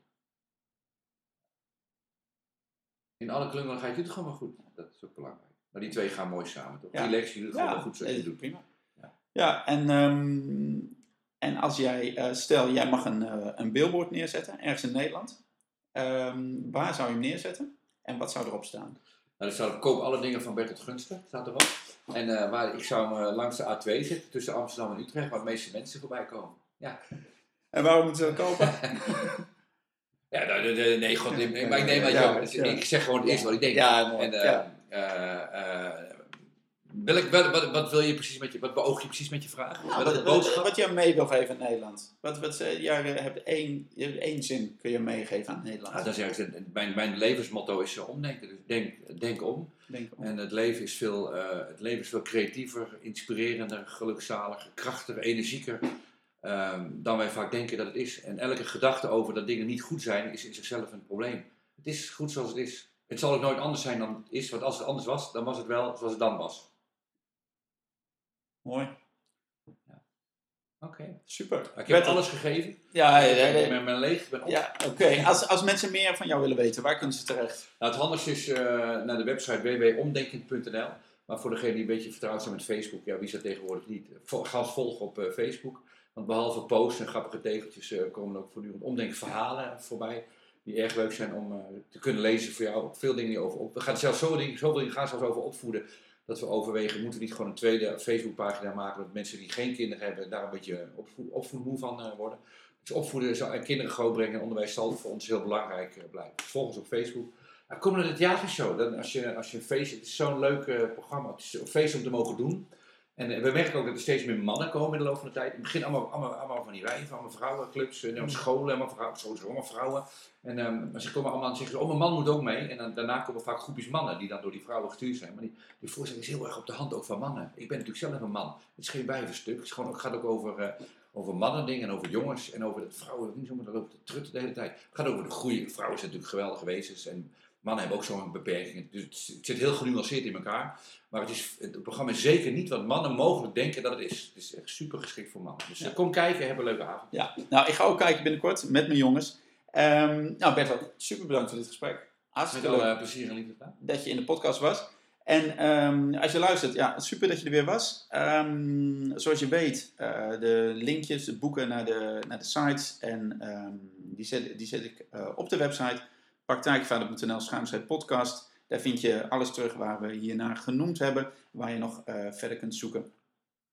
In alle klungeligheid, je doet het gewoon wel goed. Dat is ook belangrijk. Maar die twee gaan mooi samen, toch? Ja. Relax, je doet gewoon goed zoals je nee, doet. prima. Ja. Ja, en, ehm, en als jij, eh, stel jij mag een, eh, een billboard neerzetten, ergens in Nederland. Ehm, waar zou je hem neerzetten? En wat zou erop staan? Nou, staat koop alle dingen van Bertolt Gunster, staat erop. En eh, waar, ik zou hem langs de A2 zetten, tussen Amsterdam en Utrecht, waar de meeste mensen voorbij komen. Ja, En waarom moeten ze dat kopen? [LAUGHS] ja nou, de- de- nee, god, nee, maar ik neem Ja, je, ja. ik zeg gewoon het eerste wat ik denk. Ja, mooi. En, welk, wel- wat, wat wil je precies met je, wat beoog je precies met je vraag? Nou, Welke wat, wat, boodschap? wat je mee wil geven aan Nederland. Wat, wat, ja, je hebt één, je hebt één zin kun je meegeven aan Nederland. Ah, dat is eigenlijk, mijn, mijn levensmotto is eh, omdenken. Dus denk, denk om. Denk ik. En het leven is veel, eh, het leven is veel creatiever, inspirerender, gelukzaliger, krachtiger, energieker ehm, dan wij vaak denken dat het is. En elke gedachte over dat dingen niet goed zijn, is in zichzelf een probleem. Het is goed zoals het is. Het zal ook nooit anders zijn dan het is, want als het anders was, dan was het wel zoals het dan was. Mooi. Oké. Super. Ik heb alles gegeven. Ja, ja, Ik ja, ben ja. met mijn leeg, ik ben op. Ja, oké. Als, als mensen meer van jou willen weten, waar kunnen ze terecht? Nou, het handigste is eh, naar de website www.omdenkend.nl. Maar voor degenen die een beetje vertrouwd zijn met Facebook, ja, wie is dat tegenwoordig niet? Vol- Ga ons volgen op eh, Facebook. Want behalve posts en grappige tegeltjes eh, komen er ook voortdurend omdenkverhalen voorbij. Die erg leuk zijn om eh, te kunnen lezen voor jou. Veel dingen die over op. We gaan zelfs zoveel dingen, zoveel dingen gaan zelfs over opvoeden. Dat we overwegen, moeten we niet gewoon een tweede Facebookpagina maken. Dat mensen die geen kinderen hebben daar een beetje opvoed, van eh, worden. Dus opvoeden en kinderen grootbrengen en onderwijs zal voor ons heel belangrijk eh, blijven. Dus volg ons op Facebook. Nou, kom naar de theatershow. Dan, als, je, als je een feest, het is zo'n leuk programma. Het is feest om te mogen doen. En eh, we merken ook dat er steeds meer mannen komen in de loop van de tijd. In het begin allemaal, allemaal, allemaal van die wijven, allemaal vrouwenclubs, en op scholen, allemaal vrouwen, sowieso allemaal vrouwen. En ehm, maar ze komen allemaal en zeggen ze, oh mijn man moet ook mee. En dan, daarna komen vaak groepjes mannen die dan door die vrouwen gestuurd zijn. Maar die, die voorstelling is heel erg op de hand ook van mannen. Ik ben natuurlijk zelf een man. Het is geen wijvenstuk. Het, is gewoon, het gaat ook over, eh over mannen dingen en over jongens. En over dat vrouwen, niet zomaar, loopt te trutten de hele tijd. Het gaat over de groei. Vrouwen zijn natuurlijk geweldige wezens. En mannen hebben ook zo'n beperking. Dus het, zit heel genuanceerd in elkaar. Maar het, is, het programma is zeker niet wat mannen mogelijk denken dat het is. Het is echt super geschikt voor mannen. Dus eh, Ja. kom kijken, heb een leuke avond. Ja, nou, ik ga ook kijken binnenkort met mijn jongens. Ehm nou, Bertel, super bedankt voor dit gesprek. Hartstikke leuk eh, plezier en liefde dat je in de podcast was. En ehm, als je luistert, ja, super dat je er weer was. Ehm, zoals je weet, eh, de linkjes, de boeken naar de, naar de sites, en die, zet, die zet ik eh, op de website praktijkvader.nl schuimschrift podcast. Daar vind je alles terug waar we hiernaar genoemd hebben, waar je nog uh, verder kunt zoeken.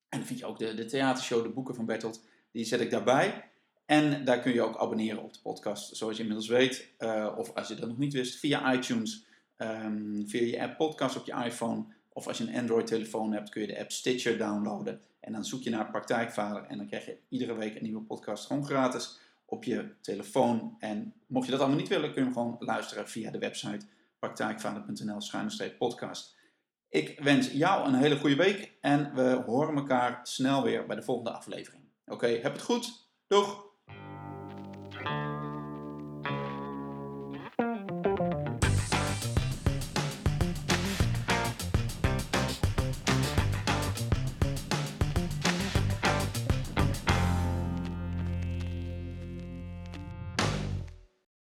En dan vind je ook de, de theatershow, de boeken van Bertolt, die zet ik daarbij. En daar kun je ook abonneren op de podcast, zoals je inmiddels weet. Uh, of als je dat nog niet wist, via iTunes, um, via je app podcast op je iPhone. Of als je een Android-telefoon hebt, kun je de app Stitcher downloaden. En dan zoek je naar Praktijkvader en dan krijg je iedere week een nieuwe podcast gewoon gratis op je telefoon. En mocht je dat allemaal niet willen, kun je hem gewoon luisteren via de website praktijkvader.nl-podcast. Ik wens jou een hele goede week en we horen elkaar snel weer bij de volgende aflevering. Oké, heb het goed. Doeg!